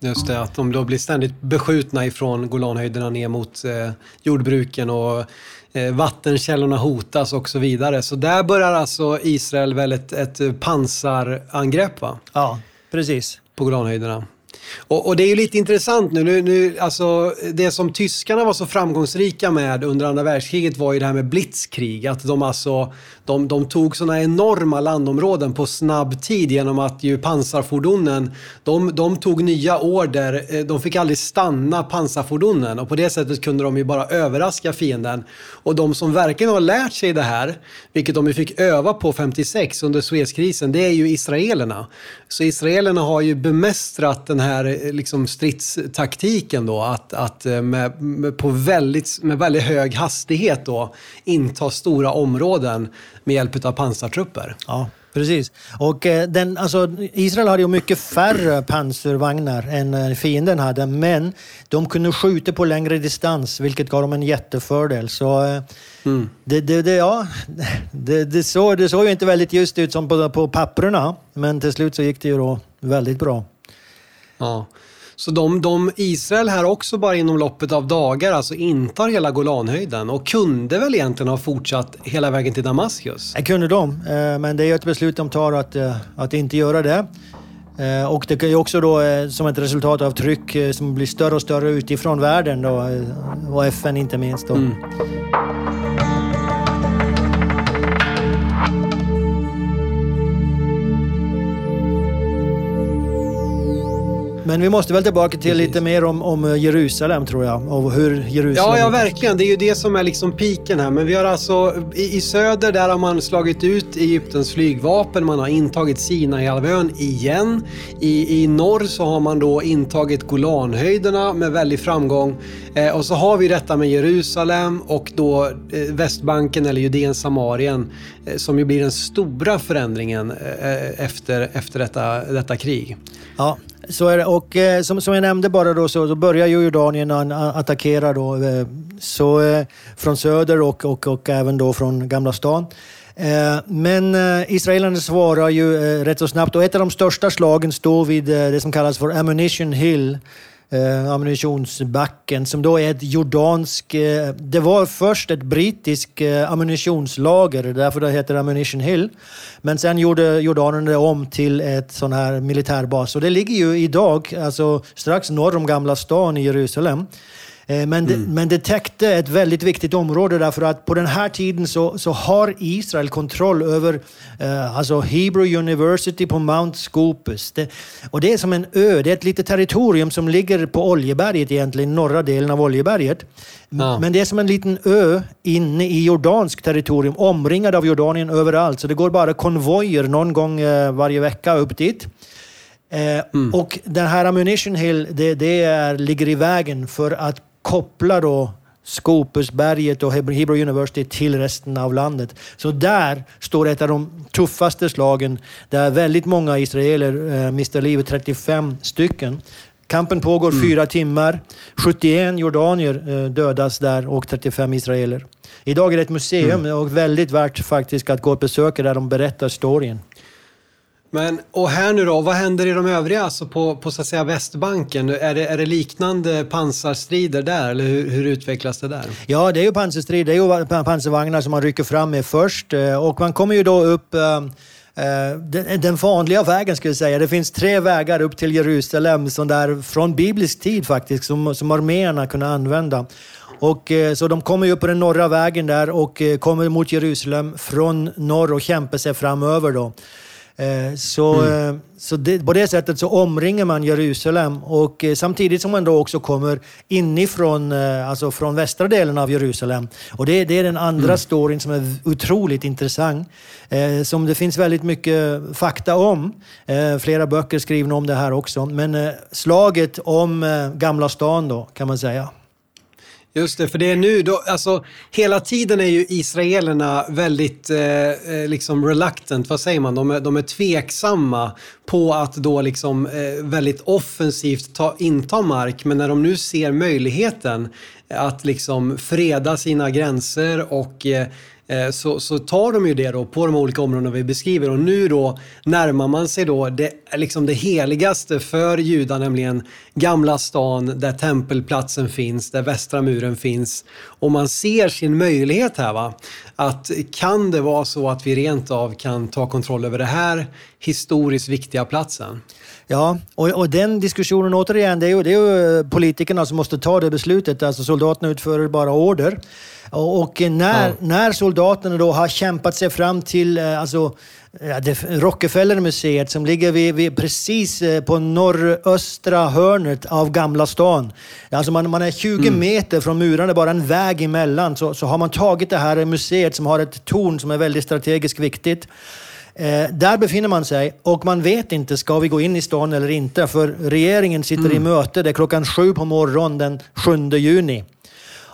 Just det, att de då blir ständigt beskjutna ifrån Golanhöjderna ner mot eh, jordbruken och vattenkällorna hotas och så vidare. Så där börjar alltså Israel väl ett, ett pansarangrepp va? Ja, precis. På Golanhöjderna. Och, och, det är ju lite intressant nu. nu, nu alltså, det som tyskarna var så framgångsrika med under andra världskriget var ju det här med blitzkrig. Att de, alltså, de, de tog sådana enorma landområden på snabb tid genom att ju pansarfordonen, de, de tog nya order. Eh, de fick aldrig stanna pansarfordonen och på det sättet kunde de ju bara överraska fienden. Och de som verkligen har lärt sig det här, vilket de ju fick öva på 56 under Suezkrisen, det är ju israelerna. Så israelerna har ju bemästrat den här eh, liksom, stridstaktiken då, att, att eh, med, med, på väldigt, med väldigt hög hastighet då, inta stora områden med hjälp av pansartrupper. Ja, precis. Och eh, den, alltså, Israel hade ju mycket färre pansarvagnar än fienden hade, men de kunde skjuta på längre distans, vilket gav dem en jättefördel. Så mm. det, det, det, ja, det, det, såg, det såg ju inte väldigt just ut som på, på papperna, men till slut så gick det ju då väldigt bra. Ja. Så de, de, Israel här också bara inom loppet av dagar alltså intar hela Golanhöjden och kunde väl egentligen ha fortsatt hela vägen till Damaskus? Det kunde de, eh, men det är ett beslut de tar att, eh, att inte göra det. Eh, och det är också då som ett resultat av tryck som blir större och större utifrån världen då, och FN inte minst. Då. Mm. Men vi måste väl tillbaka till Precis. lite mer om, om Jerusalem tror jag. Och hur Jerusalem... Ja, ja, verkligen. Det är ju det som är liksom piken här. Men vi har alltså i, i söder där har man slagit ut Egyptens flygvapen. Man har intagit Sinaihalvön igen. I, I norr så har man då intagit Golanhöjderna med väldig framgång. Eh, och så har vi detta med Jerusalem och då eh, Västbanken eller Judeen Samarien eh, som ju blir den stora förändringen eh, efter, efter detta, detta krig. Ja, så är det. Och eh, som, som jag nämnde bara då så, så börjar ju Jordanien attackera då. Eh, så, eh, från söder och, och, och även då från Gamla stan. Eh, men eh, israelerna svarar ju eh, rätt så snabbt och ett av de största slagen står vid det som kallas för Ammunition Hill eh, ammunitionsbacken som då är ett jordansk... Eh, det var först ett brittiskt eh, ammunitionslager, därför det heter Ammunition Hill. Men sen gjorde jordanerna det om till ett sån här militärbas. Och det ligger ju idag, alltså strax norr om Gamla stan i Jerusalem. Eh, men det, mm. men det täckte ett väldigt viktigt område därför att på den här tiden så, så har Israel kontroll över eh, alltså Hebrew University på Mount Scopus. Det, och det är som en ö, det är ett litet territorium som ligger på Oljeberget egentligen, norra delen av Oljeberget. Ja. Men det är som en liten ö inne i jordansk territorium, omringad av Jordanien överallt. Så det går bara konvojer någon gång eh, varje vecka upp dit. Eh, mm. Och den här Ammunition Hill, det, det är, ligger i vägen för att koppla då Scopusberget och Hebrew University till resten av landet. Så där står ett av de tuffaste slagen där väldigt många israeler eh, mister livet, 35 stycken. Kampen pågår mm. fyra timmar. 71 jordanier eh, dödas där och 35 israeler. Idag är det ett museum mm. och väldigt värt faktiskt att gå och besöka där de berättar storyn. Men, och här nu då, vad händer i de övriga, alltså på, på så att säga Västbanken? Är det, är det liknande pansarstrider där, eller hur, hur utvecklas det där? Ja, det är ju pansarstrider, Det är ju pansarvagnar som man rycker fram med först. Eh, och man kommer ju då upp eh, eh, den, den vanliga vägen skulle jag säga. Det finns tre vägar upp till Jerusalem som där, från biblisk tid faktiskt, som, som arméerna kunde använda. Och, så de kommer ju upp på den norra vägen där och kommer mot Jerusalem från norr och kämpar sig framöver då. Eh, så, mm. Eh, så det, på det sättet så omringar man Jerusalem och eh, samtidigt som man då också kommer inifrån, alltså från västra delen av Jerusalem. Och det, det är den andra mm. storyn som är otroligt intressant. Som det finns väldigt mycket fakta om. Flera böcker skrivna om det här också. Men slaget om Gamla stan då, kan man säga. Just det, för det är nu då, alltså hela tiden är ju israelerna väldigt eh, eh, liksom reluctant, vad säger man, de är, de är tveksamma på att då liksom eh, väldigt offensivt ta, inta mark, men när de nu ser möjligheten att liksom freda sina gränser och Eh, Eh, så, så tar de ju det då på de olika områdena vi beskriver och nu då närmar man sig då det, liksom det heligaste för judar, nämligen Gamla stan där tempelplatsen finns, där västra muren finns. Och man ser sin möjlighet här va, Att kan det vara så att vi rent av kan ta kontroll över det här historiskt viktiga platsen? Ja, och, och den diskussionen återigen, det är, ju, det är ju politikerna som måste ta det beslutet. Alltså soldaterna utför bara order. Och, och när, ja. när soldaterna då har kämpat sig fram till eh, alltså, Rockefeller-museet som ligger vid, vid, precis eh, på norröstra hörnet av Gamla stan. Alltså man, man är 20 mm. meter från murarna, bara en väg emellan. Så, så har man tagit det här museet som har ett torn som är väldigt strategiskt viktigt. Eh, där befinner man sig och man vet inte, ska vi gå in i stan eller inte? För regeringen sitter mm. i möte, det är klockan sju på morgonen den 7 juni.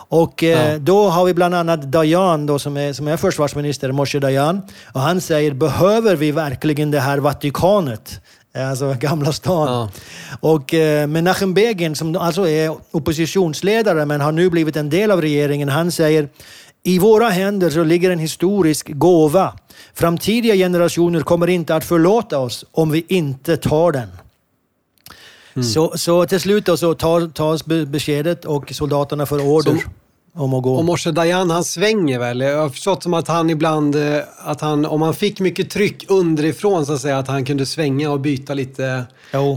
Och eh, ja. då har vi bland annat Dayan då, som, är, som är försvarsminister, Moshe Dayan. Och han säger, behöver vi verkligen det här Vatikanet? Eh, alltså Gamla stan. Ja. Och eh, Menachem Begin, som alltså är oppositionsledare men har nu blivit en del av regeringen, han säger i våra händer så ligger en historisk gåva. Framtida generationer kommer inte att förlåta oss om vi inte tar den. Mm. Så, så till slut då så tas beskedet och soldaterna får order. Som, om att gå. Och Moshe Dayan, han svänger väl? Jag har förstått som att han ibland, eh, att han, om han fick mycket tryck underifrån så att säga, att han kunde svänga och byta lite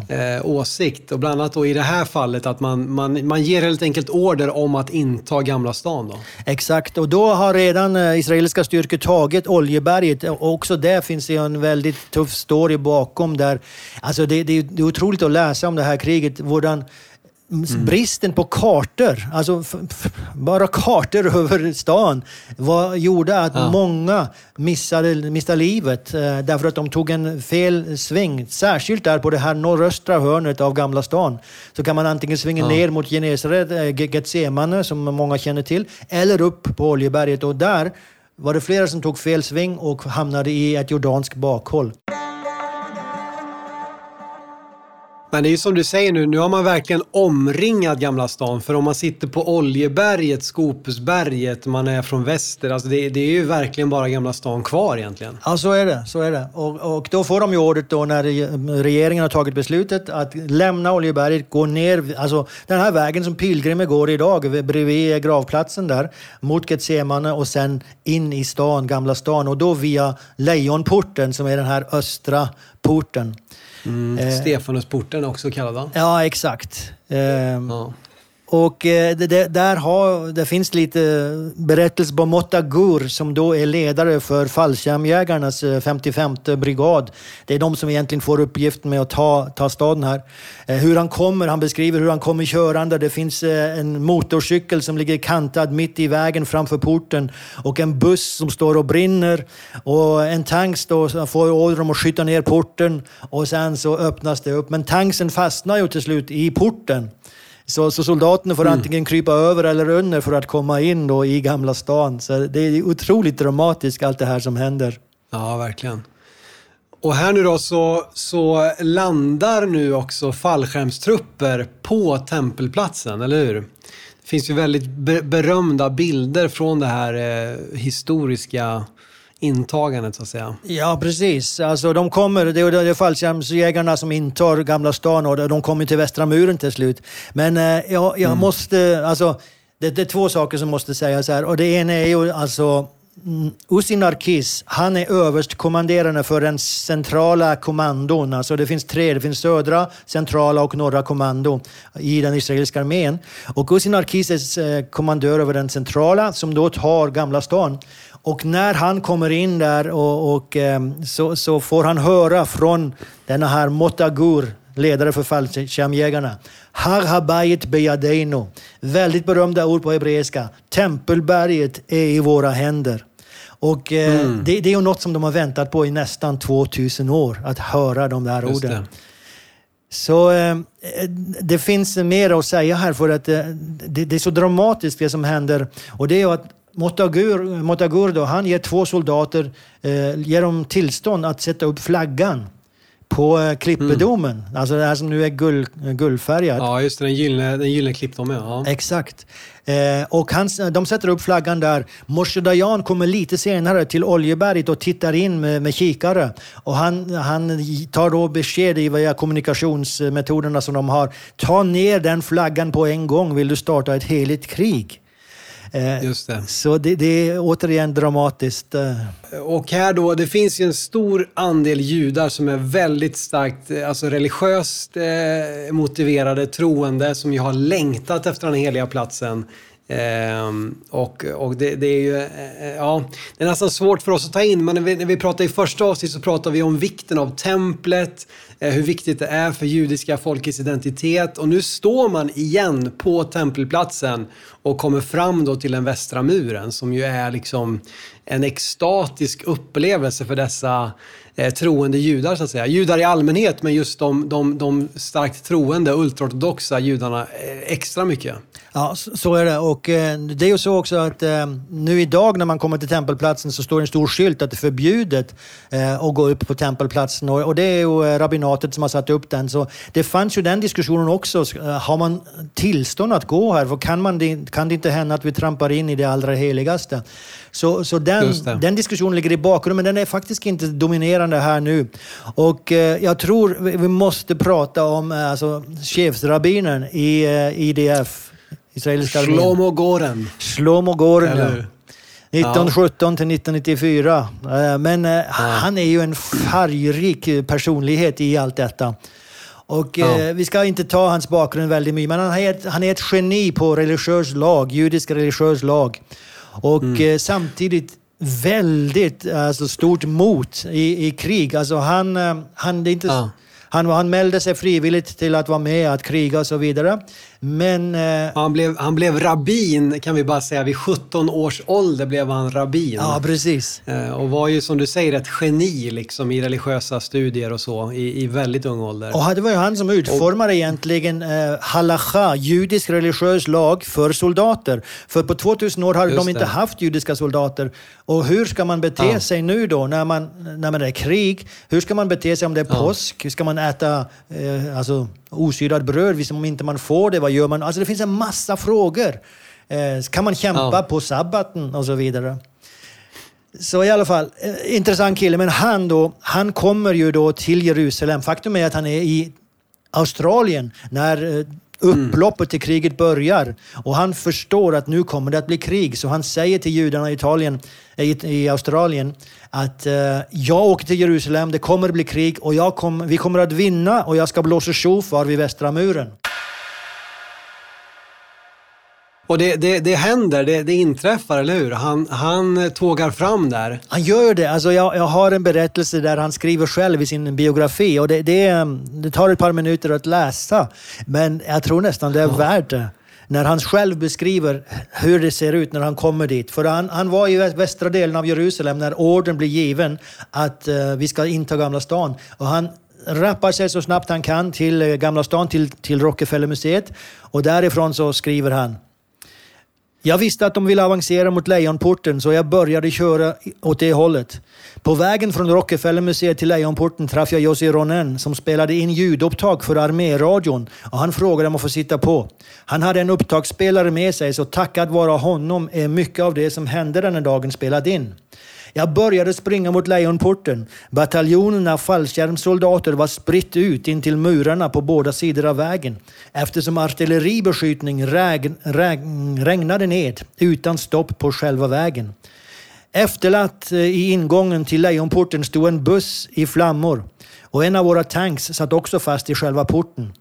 eh, åsikt. Och bland annat då i det här fallet att man, man, man ger helt enkelt order om att inta Gamla stan. Då. Exakt, och då har redan eh, israeliska styrkor tagit Oljeberget. Och också där finns det en väldigt tuff story bakom. där. Alltså det, det, det är otroligt att läsa om det här kriget. Hvordan Mm. Bristen på kartor, alltså bara kartor över stan, var, gjorde att ja. många missade, missade livet eh, därför att de tog en fel sväng. Särskilt där på det här nordöstra hörnet av Gamla stan. Så kan man antingen svänga ja. ner mot Genesaret, eh, Getsemane som många känner till, eller upp på Oljeberget. Och där var det flera som tog fel sväng och hamnade i ett jordanskt bakhåll. Men det är ju som du säger nu, nu har man verkligen omringat Gamla stan. För om man sitter på Oljeberget, Skopusberget, man är från väster. Alltså det, det, är ju verkligen bara Gamla stan kvar egentligen. Ja, så är det. Så är det. Och, och då får de ju ordet då när regeringen har tagit beslutet att lämna Oljeberget, gå ner, alltså den här vägen som pilgrimer går idag, bredvid gravplatsen där, mot Getsemane och sen in i stan, Gamla stan. Och då via Lejonporten som är den här östra porten. Mm, eh, Stefanusporten också kallad va? Ja, exakt. Eh, ja. Och eh, det, det, där har, det finns lite berättelser på Motta Gur som då är ledare för fallskärmjägarnas eh, 55 brigad. Det är de som egentligen får uppgiften med att ta, ta staden här. Eh, hur han kommer, han beskriver hur han kommer körande. Det finns en motorcykel som ligger kantad mitt i vägen framför porten och en buss som står och brinner och en tank får order om att skjuta ner porten och sen så öppnas det upp. Men tanksen fastnar ju till slut i porten. Så, så soldaterna får mm. antingen krypa över eller under för att komma in då i Gamla stan. Så det är otroligt dramatiskt allt det här som händer. Ja, verkligen. Och här nu då så, så landar nu också fallskärmstrupper på tempelplatsen, eller hur? Det finns ju väldigt berömda bilder från det här eh, historiska intagandet så att säga. Ja, precis. Alltså, de kommer, det är, det är fallskärmsjägarna som intar Gamla stan och de kommer till Västra muren till slut. Men eh, jag, jag mm. måste, alltså, det, det, är två saker som måste sägas här. Och det ena är ju alltså mm, Usin Arkis, han är överstkommanderande för den centrala kommandon. Alltså det finns tre, det finns södra, centrala och norra kommando i den israeliska armén. Och Usin Arkis är eh, kommandör över den centrala som då tar Gamla stan. Och när han kommer in där och, och ehm, så, så, får han höra från denna här Motagur, ledare för fallskärmjägarna. Har habayit beyadeino. Väldigt berömda ord på hebreiska. Tempelberget är i våra händer. Och eh, mm. det, det, är ju något som de har väntat på i nästan 2000 år, att höra de där Just orden. Det. Så eh, det finns mer att säga här för att eh, det, det, är så dramatiskt det som händer. Och det är att Motagur, Motagur då, han ger två soldater eh, ger dem tillstånd att sätta upp flaggan på eh, klippedomen. Mm. Alltså det här som nu är guld, guldfärgad. Ja, just det. Den gyllene, den gyllene klippdomen. Ja. Exakt. Eh, och han, de sätter upp flaggan där. Moshe Dayan kommer lite senare till Oljeberget och tittar in med, med kikare. Och han, han tar då besked i via kommunikationsmetoderna som de har. Ta ner den flaggan på en gång, vill du starta ett heligt krig? Eh, Just det. Så det, det är återigen dramatiskt. eh. Och här då, det finns ju en stor andel judar som är väldigt starkt eh, alltså religiöst motiverade, troende, som ju har längtat efter den heliga platsen. Ehm, och och det, det är ju, eh, eh, ja, det är nästan svårt för oss att ta in, men när vi, när vi pratar i första avsnittet så pratar vi om vikten av templet, eh, hur viktigt det är för judiska folkets identitet. Och nu står man igen på tempelplatsen och kommer fram då till den västra muren som ju är liksom en extatisk upplevelse för dessa eh, troende judar så att säga. Judar i allmänhet, men just de, de, de starkt troende, ultraortodoxa judarna eh, extra mycket. Ja, så är det. Och eh, det är ju så också att eh, nu idag när man kommer till tempelplatsen så står det en stor skylt att det är förbjudet eh, att gå upp på tempelplatsen. Och, och det är ju eh, rabbinatet som har satt upp den. Så det fanns ju den diskussionen också. Har man tillstånd att gå här? För kan, man, det- kan det inte hända att vi trampar in i det allra heligaste? Så, så den, den diskussionen ligger i bakgrunden, men den är faktiskt inte dominerande här nu. Och eh, jag tror vi, måste prata om eh, alltså, chefsrabbinen i eh, IDF. Israeliska armén. Shlomo Goren. Shlomo Goren, ja. hur? 1917 till 1994. Eh, Men eh, han är ju en färgrik personlighet i allt detta. Och Ja. eh, vi ska inte ta hans bakgrund väldigt mycket, men han är ett, han är ett geni på religiös lag, judisk religiös lag. Och Mm. eh, samtidigt väldigt alltså, stort mot i, i krig. Alltså han, eh, han, det inte, Ja. han, han mälde sig frivilligt till att vara med, att kriga och så vidare. Men eh, Han blev, han blev rabbin, kan vi bara säga. Vid 17 års ålder blev han rabbin. ja, precis. Eh, Och var ju som du säger ett geni liksom, i religiösa studier och så i, i väldigt ung ålder. Och det var ju han som utformade egentligen eh, halacha, judisk religiös lag för soldater. För på 2000 år har Just de inte det. haft judiska soldater. Och hur ska man bete Ja. sig nu då när man, när man är krig? Hur ska man bete sig om det är Ja. påsk? Hur ska man äta eh, alltså, osyrat bröd om inte man får det? Vad gör man? Alltså det finns en massa frågor. Eh, kan man kämpa Ja. på sabbaten och så vidare? Så i alla fall, eh, intressant kille. Men han då, han kommer ju då till Jerusalem. Faktum är att han är i Australien när eh, Mm. upploppet till kriget börjar. Och han förstår att nu kommer det att bli krig. Så han säger till judarna i, Italien, eh, i, i Australien att eh, jag åker till Jerusalem, det kommer att bli krig och jag kom, vi kommer att vinna och jag ska blåsa tjofar vid västra muren. Och det, det, det händer, det, det inträffar, eller hur? Han, han tågar fram där. Han gör det. Alltså jag, jag har en berättelse där han skriver själv i sin biografi och det, det, det tar ett par minuter att läsa. Men jag tror nästan det är värt det. När han själv beskriver hur det ser ut när han kommer dit. För han, han var i vä- västra delen av Jerusalem när orden blir given att eh, vi ska inta Gamla stan. Och han rappar sig så snabbt han kan till eh, Gamla stan, till, till Rockefellermuseet. Och därifrån så skriver han jag visste att de ville avancera mot Lejonporten så jag började köra åt det hållet. På vägen från Rockefellermuseet till Lejonporten träffade jag Jussi Ronen som spelade in ljudupptag för arméradion och han frågade om att få sitta på. Han hade en upptagsspelare med sig så tackat vara honom är mycket av det som hände den här dagen spelat in. Jag började springa mot Lejonporten. Bataljonen av fallskärmssoldater var spritt ut in till murarna på båda sidor av vägen eftersom artilleribeskjutning reg, reg, regnade ned utan stopp på själva vägen. Efterlatt eh, i ingången till Lejonporten stod en buss i flammor och en av våra tanks satt också fast i själva porten.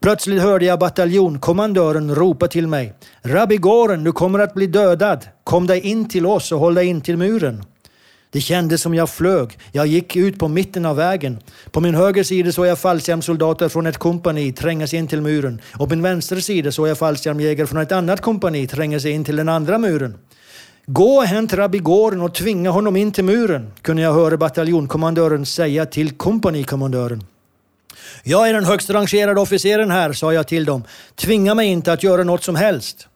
Plötsligt hörde jag bataljonkommandören ropa till mig. Rabbi Goren, du kommer att bli dödad. Kom dig in till oss och håll dig in till muren. Det kändes som jag flög. Jag gick ut på mitten av vägen. På min höger sida såg jag fallskärmssoldater från ett kompani tränga sig in till muren. Och på min vänstra sida såg jag fallskärmjägare från ett annat kompani tränga sig in till den andra muren. Gå och hämta Rabbi och tvinga honom in till muren, kunde jag höra bataljonkommandören säga till kompanikommandören. Jag är den högst rangerade officeren här, sa jag till dem. Tvinga mig inte att göra något som helst.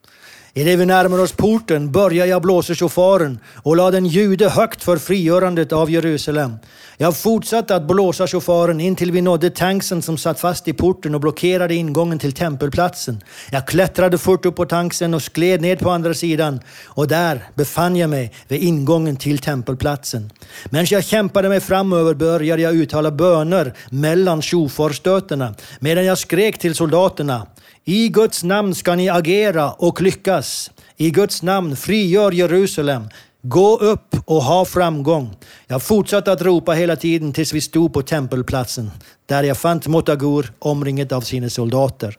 I det vi närmar oss porten börjar jag blåsa shofaren och lade en jude högt för frigörandet av Jerusalem. Jag fortsatte att blåsa shofaren intill vi nådde tanksen som satt fast i porten och blockerade ingången till tempelplatsen. Jag klättrade fort upp på tanksen och skled ned på andra sidan och där befann jag mig vid ingången till tempelplatsen. Medan jag kämpade mig framöver började jag uttala böner mellan shofarstötarna medan jag skrek till soldaterna i Guds namn ska ni agera och lyckas. I Guds namn, frigör Jerusalem. Gå upp och ha framgång. Jag fortsatte att ropa hela tiden tills vi stod på tempelplatsen, där jag fann Motagur omringat av sina soldater.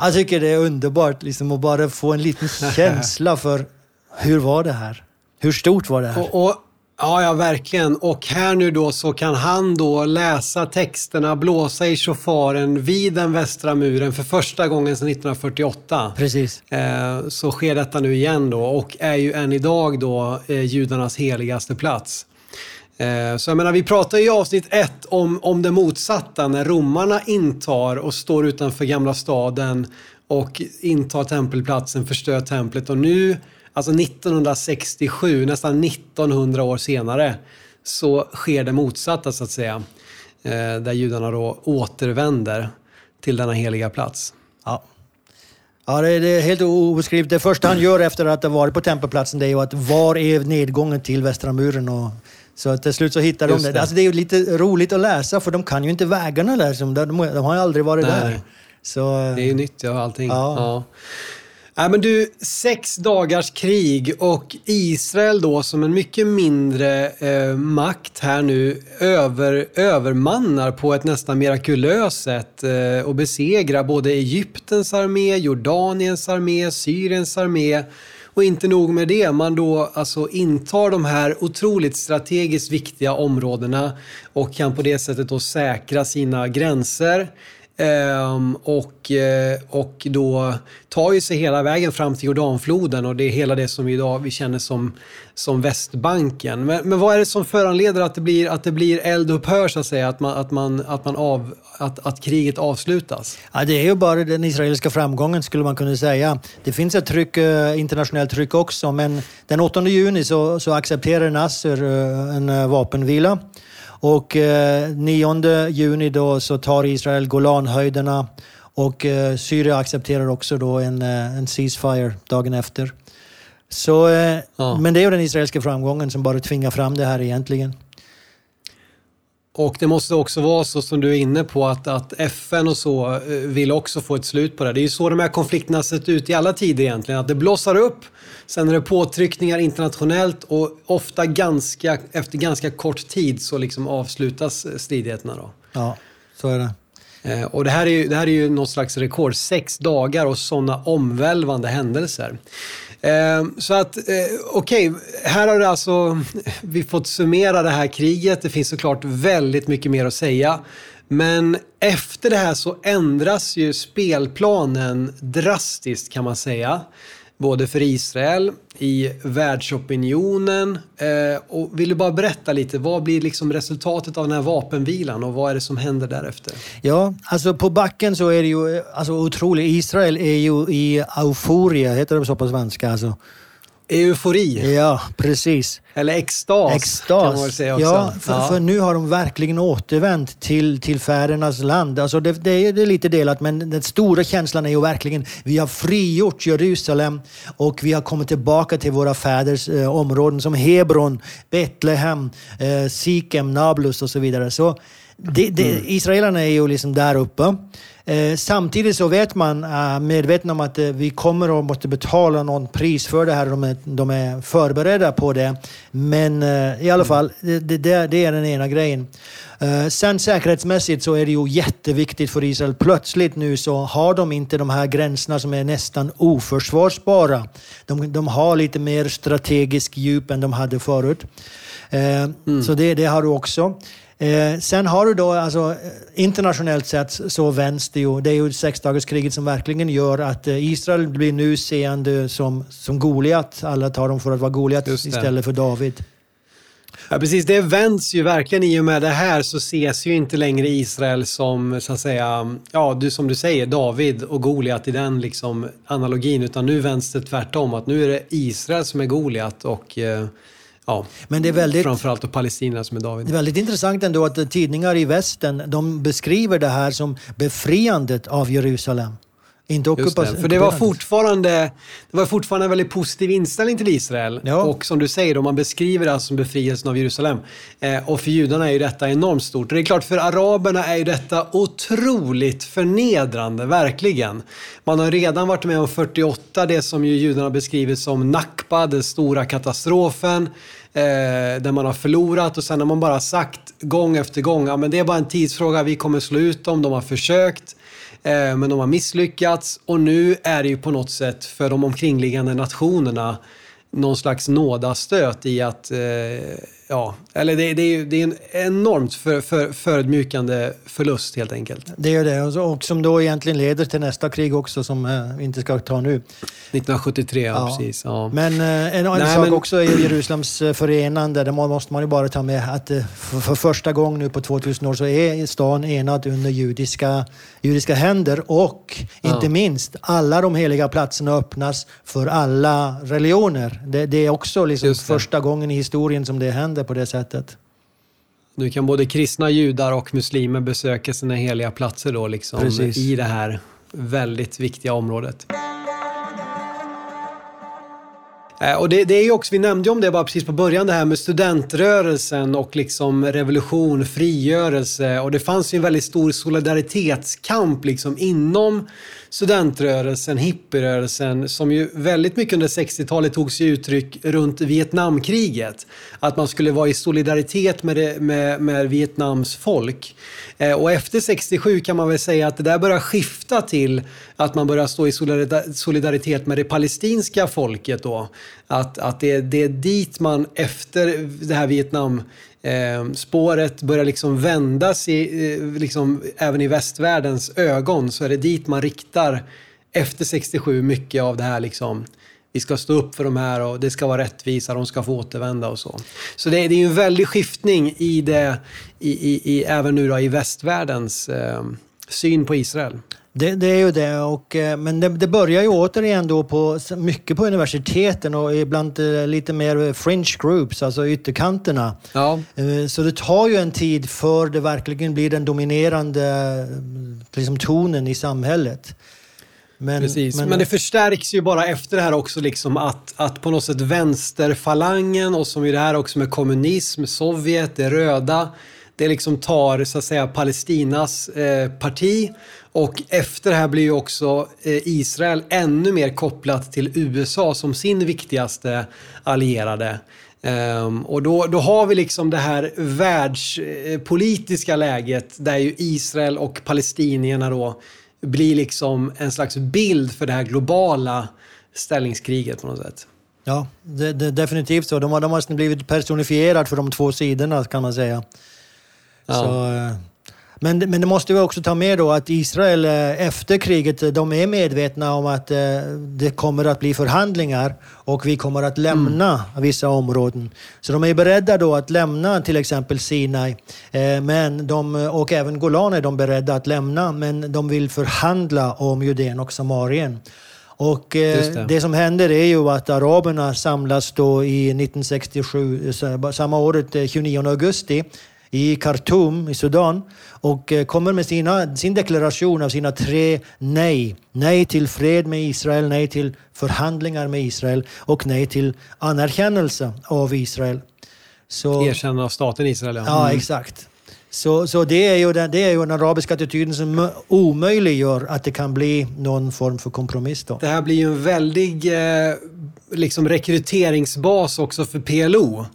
Jag tycker det är underbart liksom, att bara få en liten känsla för hur var det här? Hur stort var det här? Och, och, ja, ja, verkligen. Och här nu då så kan han då läsa texterna, blåsa i shofaren vid den västra muren för första gången sedan 1948. Precis. Eh, så sker detta nu igen då och är ju än idag då eh, judarnas heligaste plats. Eh, så jag menar, vi pratar i avsnitt ett om, om det motsatta, när romarna intar och står utanför Gamla staden och intar tempelplatsen, förstör templet och nu, alltså 1967, nästan 1900 år senare, så sker det motsatta så att säga. Eh, där judarna då återvänder till denna heliga plats. Ja. Ja, det är, helt obeskrivligt. Det första han gör efter att ha varit på tempelplatsen det är ju att var är nedgången till västra muren? Och, så till slut så hittar de det. det. Alltså det är ju lite roligt att läsa för de kan ju inte vägarna där. De, de har ju aldrig varit Nej. där. Så, Det är ju nytt, ja, allting. Ja. Ja. Nej, men du, sex dagars krig och Israel då som en mycket mindre eh, makt här nu över, övermannar på ett nästan mirakulöst sätt eh, och besegrar både Egyptens armé, Jordaniens armé, Syriens armé och inte nog med det, man då alltså intar de här otroligt strategiskt viktiga områdena och kan på det sättet då säkra sina gränser. Ehm, och, eh, och då tar ju sig hela vägen fram till Jordanfloden och det är hela det som idag vi känner som, som Västbanken. Men, men vad är det som föranleder att det blir, att det blir eldupphör så att säga? Att, man, att, man, att, man av, att, att kriget avslutas? Ja, det är ju bara den israeliska framgången skulle man kunna säga. Det finns ett tryck, eh, internationellt tryck också, men den 8 juni så, så accepterar Nasser eh, en vapenvila. Och eh, 9 juni då så tar Israel Golanhöjderna och eh, Syrien accepterar också då en, eh, en ceasefire dagen efter. Så, eh, Ja. Men det är ju den israeliska framgången som bara tvingar fram det här egentligen. Och det måste också vara så som du är inne på att, att FN och så eh, vill också få ett slut på det. Det är ju så de här konflikterna sett ut i alla tider egentligen. Att det blossar upp, sen är det påtryckningar internationellt och ofta ganska, efter ganska kort tid så liksom avslutas stridigheterna. Då. Ja, så är det. Eh, Och det här, är ju, det här är ju något slags rekord. Sex dagar och sådana omvälvande händelser. Eh, Så att, eh, okej, här har det alltså, vi fått summera det här kriget. Det finns såklart väldigt mycket mer att säga. Men efter det här så ändras ju spelplanen drastiskt kan man säga. Både för Israel, i världsopinionen. Eh, och vill du bara berätta lite, vad blir liksom resultatet av den här vapenvilan och vad är det som händer därefter? Ja, alltså på backen så är det ju eh, alltså, otroligt. Israel är ju i euforia, heter det så på svenska? Alltså. Eufori, Ja, precis. eller extas, Extas. kan man väl säga också. Ja, för, för nu har de verkligen återvänt till, till färdernas land. Alltså det, det, är, det är lite delat, men den stora känslan är ju verkligen vi har frigjort Jerusalem och vi har kommit tillbaka till våra fäders eh, områden som Hebron, Betlehem, eh, Sikem, Nablus och så vidare. Så det, det, Mm. Israelerna är ju liksom där uppe. Eh, samtidigt så vet man, eh, medveten om att eh, vi kommer att måste betala någon pris för det här. De är, de är förberedda på det. Men i alla fall, det, det, det är den ena grejen. Sen säkerhetsmässigt så är det ju jätteviktigt för Israel. Plötsligt nu så har de inte de här gränserna som är nästan oförsvarsbara. De, de har lite mer strategisk djup än de hade förut. Eh, Så det, det har du också. Eh, sen har du då, alltså, eh, internationellt sett så vänds det ju. Det är ju sexdagarskriget som verkligen gör att eh, Israel blir nu seende som, som Goliat. Alla tar dem för att vara Goliat istället för David. Ja, precis. Det vänds ju verkligen i och med det här så ses ju inte längre Israel som, så att säga, ja, du, som du säger, David och Goliat i den liksom analogin, utan nu vänds det tvärtom. Att nu är det Israel som är Goliat och eh, ja, Men det är väldigt... framförallt och Palestina som är David. Det är väldigt intressant ändå att tidningar i västern de beskriver det här som befriandet av Jerusalem. Inte ockupationen. Det, för det var, fortfarande, det var fortfarande en väldigt positiv inställning till Israel. Ja. Och som du säger, då, man beskriver det som befrielsen av Jerusalem. Eh, och för judarna är ju detta enormt stort. Och det är klart, för araberna är ju detta otroligt förnedrande, verkligen. Man har redan varit med om 48, det som ju judarna beskriver som Nakba, den stora katastrofen. Eh, där man har förlorat och sen har man bara sagt gång efter gång, ja men det är bara en tidsfråga, vi kommer slå ut dem, de har försökt. Eh, men de har misslyckats och nu är det ju på något sätt för de omkringliggande nationerna någon slags nådastöt i att, eh, ja, eller det, det, är, det är en enormt för, för, förödmjukande förlust helt enkelt. Det är det, och som då egentligen leder till nästa krig också som eh, vi inte ska ta nu. 1973, ja, ja. precis. Ja. Men en, en Nej, sak men... också är Jerusalems förenande, det måste man ju bara ta med att för, för första gången nu på 2000 år så är stan enad under judiska, judiska händer och inte minst alla de heliga platserna öppnas för alla religioner. Det, det är också liksom första gången i historien som det händer på det sättet. Nu kan både kristna judar och muslimer besöka sina heliga platser då liksom i det här väldigt viktiga området. Eh, och det, det, är ju också, vi nämnde om det bara precis på början, det här med studentrörelsen och liksom revolution, frigörelse. Och det fanns ju en väldigt stor solidaritetskamp liksom inom studentrörelsen, hippierörelsen, som ju väldigt mycket under 60-talet tog sig uttryck runt Vietnamkriget. Att man skulle vara i solidaritet med, det, med, med Vietnams folk. Eh, och efter 67 kan man väl säga att det där börjar skifta till att man börjar stå i solidaritet med det palestinska folket då. Att, att det, det är dit man efter det här Vietnam eh, spåret börjar liksom vändas i, eh, liksom, även i västvärldens ögon så är det dit man riktar efter 67 mycket av det här liksom vi ska stå upp för de här och det ska vara rättvisa, de ska få återvända och så. Så det, det är ju en väldig skiftning i det, i, i, i även nu då i västvärldens eh, syn på Israel. Det, det, är ju det, och, eh, men det, det, börjar ju återigen då på, mycket på universiteten och ibland eh, lite mer fringe groups, alltså ytterkanterna. Ja. Eh, så det tar ju en tid för det verkligen blir den dominerande liksom, tonen i samhället. Men, Precis. Men, men, det förstärks ju bara efter det här också liksom att, att på något sätt vänsterfalangen och som i det här också med kommunism, Sovjet, det röda, det liksom tar så att säga Palestinas eh, parti och efter det här blir ju också eh, Israel ännu mer kopplat till USA som sin viktigaste allierade. Um, och då, då har vi liksom det här världspolitiska läget där ju Israel och palestinierna då blir liksom en slags bild för det här globala ställningskriget på något sätt. Ja, det, det, definitivt så. De har, de har blivit personifierade för de två sidorna kan man säga. Ja. Så, eh, men, men det måste vi också ta med då att Israel eh, efter kriget, eh, de är medvetna om att det kommer att bli förhandlingar och vi kommer att lämna mm. vissa områden. Så de är beredda då att lämna till exempel Sinai men de, och även Golan är de beredda att lämna men de vill förhandla om Judeen och Samarien. Och det. det. som händer är ju att araberna samlas då i 1967, samma året, 29 augusti, i Khartoum i Sudan och eh, kommer med sina, sin deklaration av sina tre nej. Nej till fred med Israel, nej till förhandlingar med Israel och nej till anerkännelse av Israel. Så, Erkännande av staten Israel, ja. Ja, mm. exakt. Så, så det, är ju den, det är ju den arabiska attityden som omöjliggör att det kan bli någon form för kompromiss. Då. Det här blir ju en väldig eh, liksom rekryteringsbas också för PLO.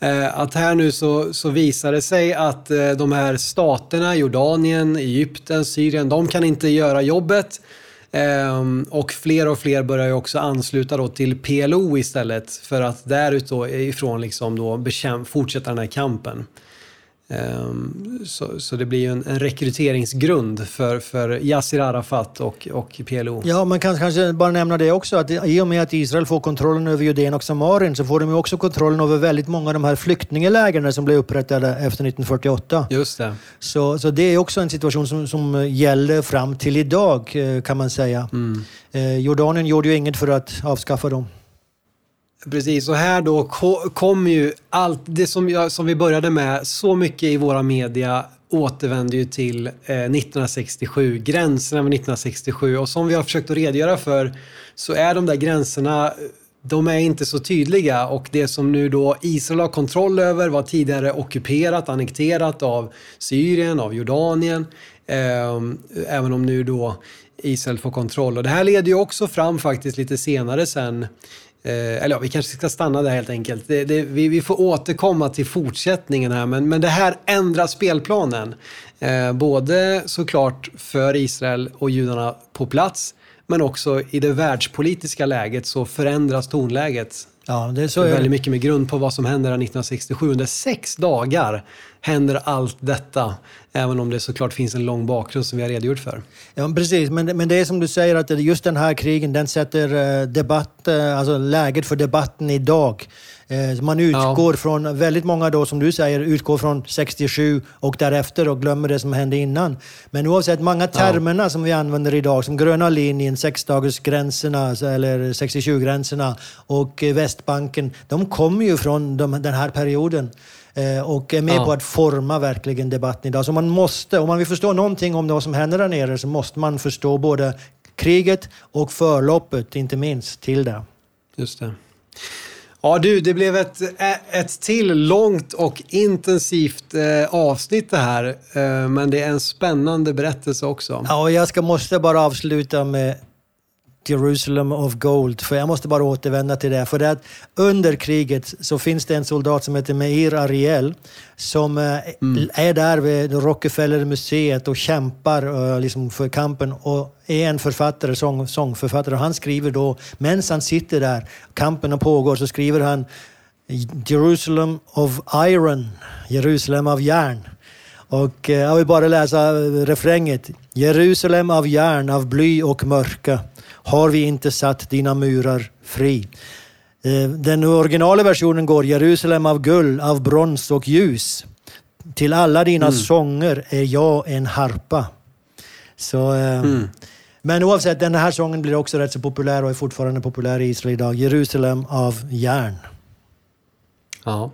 Eh, att här nu så, så visar det sig att eh, de här staterna, Jordanien, Egypten, Syrien, de kan inte göra jobbet. Ehm, och fler och fler börjar ju också ansluta då till PLO istället för att därifrån liksom då bekämpa, fortsätta den här kampen. Ehm, så, så, det blir ju en, en rekryteringsgrund för, för Yassir Arafat och, och PLO. Ja, man kan kanske bara nämna det också att i och med att Israel får kontrollen över Judeen och Samarien så får de ju också kontrollen över väldigt många av de här flyktinglägren som blev upprättade efter 1948. Just det. Så, så det är också en situation som, som gäller fram till idag eh, kan man säga. Mm. Eh, Jordanien gjorde ju inget för att avskaffa dem. Precis, och här då kommer ju allt det som, jag, som vi började med, så mycket i våra media återvänder ju till eh, 1967, gränserna med 1967. Och som vi har försökt att redogöra för så är de där gränserna de är inte så tydliga och det som nu då Israel har kontroll över var tidigare ockuperat, annekterat av Syrien, av Jordanien. Eh, även om nu då Israel får kontroll. Och det här leder ju också fram faktiskt lite senare sen Eh, eller ja, vi kanske ska stanna där helt enkelt. Det, det, vi, vi, får återkomma till fortsättningen här, men, men det här ändrar spelplanen. Eh, både såklart för Israel och judarna på plats, men också i det världspolitiska läget så förändras tonläget. Ja, det är så det är väldigt mycket med grund på vad som händer 1967. Under sex dagar händer allt detta. Även om det såklart finns en lång bakgrund som vi har redogjort för. Ja, precis. Men, men det är som du säger att just den här krigen, den sätter eh, debatt, eh, alltså läget för debatten idag. Eh, man utgår ja. från, väldigt många då som du säger, utgår från 67 och därefter och glömmer det som hände innan. Men oavsett, många termerna ja. som vi använder idag, som gröna linjen, sexdagarsgränserna eller 67-gränserna och Västbanken, de kommer ju från de, den här perioden. Eh, och är med ja. på att forma verkligen debatten idag. Så man måste, om man vill förstå någonting om vad som händer där nere så måste man förstå både kriget och förloppet, inte minst, till det. Just det. Ja du, det blev ett, eh, ett till långt och intensivt eh, avsnitt det här. Eh, men det är en spännande berättelse också. Ja, och jag ska, måste bara avsluta med Jerusalem of Gold. För jag måste bara återvända till det. För att under kriget så finns det en soldat som heter Meir Ariel som eh, mm. är där vid Rockefeller-museet och kämpar uh, liksom för kampen och är en författare, sång, sångförfattare. Och han skriver då, medan han sitter där, kampen pågår, så skriver han Jerusalem of Iron, Jerusalem av järn. Och eh, jag vill bara läsa refränget. Jerusalem av järn, av bly och mörka har vi inte satt dina murar fri. Eh, den originala versionen går Jerusalem av guld, av brons och ljus. Till alla dina mm. sånger är jag en harpa. Så, eh, mm. Men oavsett, den här sången blir också rätt så populär och är fortfarande populär i Israel idag. Jerusalem av järn. Ja.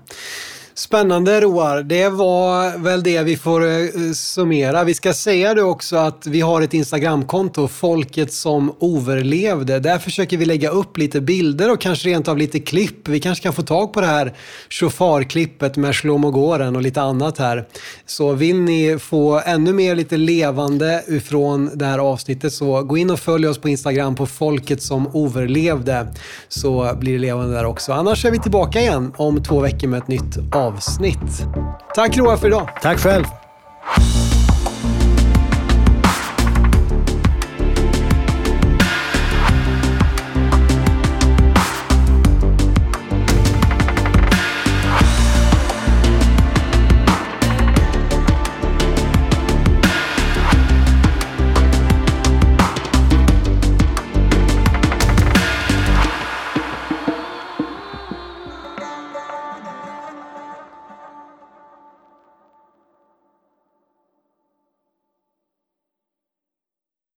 Spännande Roar. Det var väl det vi får eh, summera. Vi ska säga det också att vi har ett Instagramkonto, Folket som överlevde. Där försöker vi lägga upp lite bilder och kanske rent av lite klipp. Vi kanske kan få tag på det här shofarklippet med Shlomo Goren och lite annat här. Så vill ni få ännu mer lite levande ifrån det här avsnittet så gå in och följ oss på Instagram på Folket som överlevde så blir det levande där också. Annars är vi tillbaka igen om två veckor med ett nytt avsnitt avsnitt. Tack Roa för idag. Tack själv.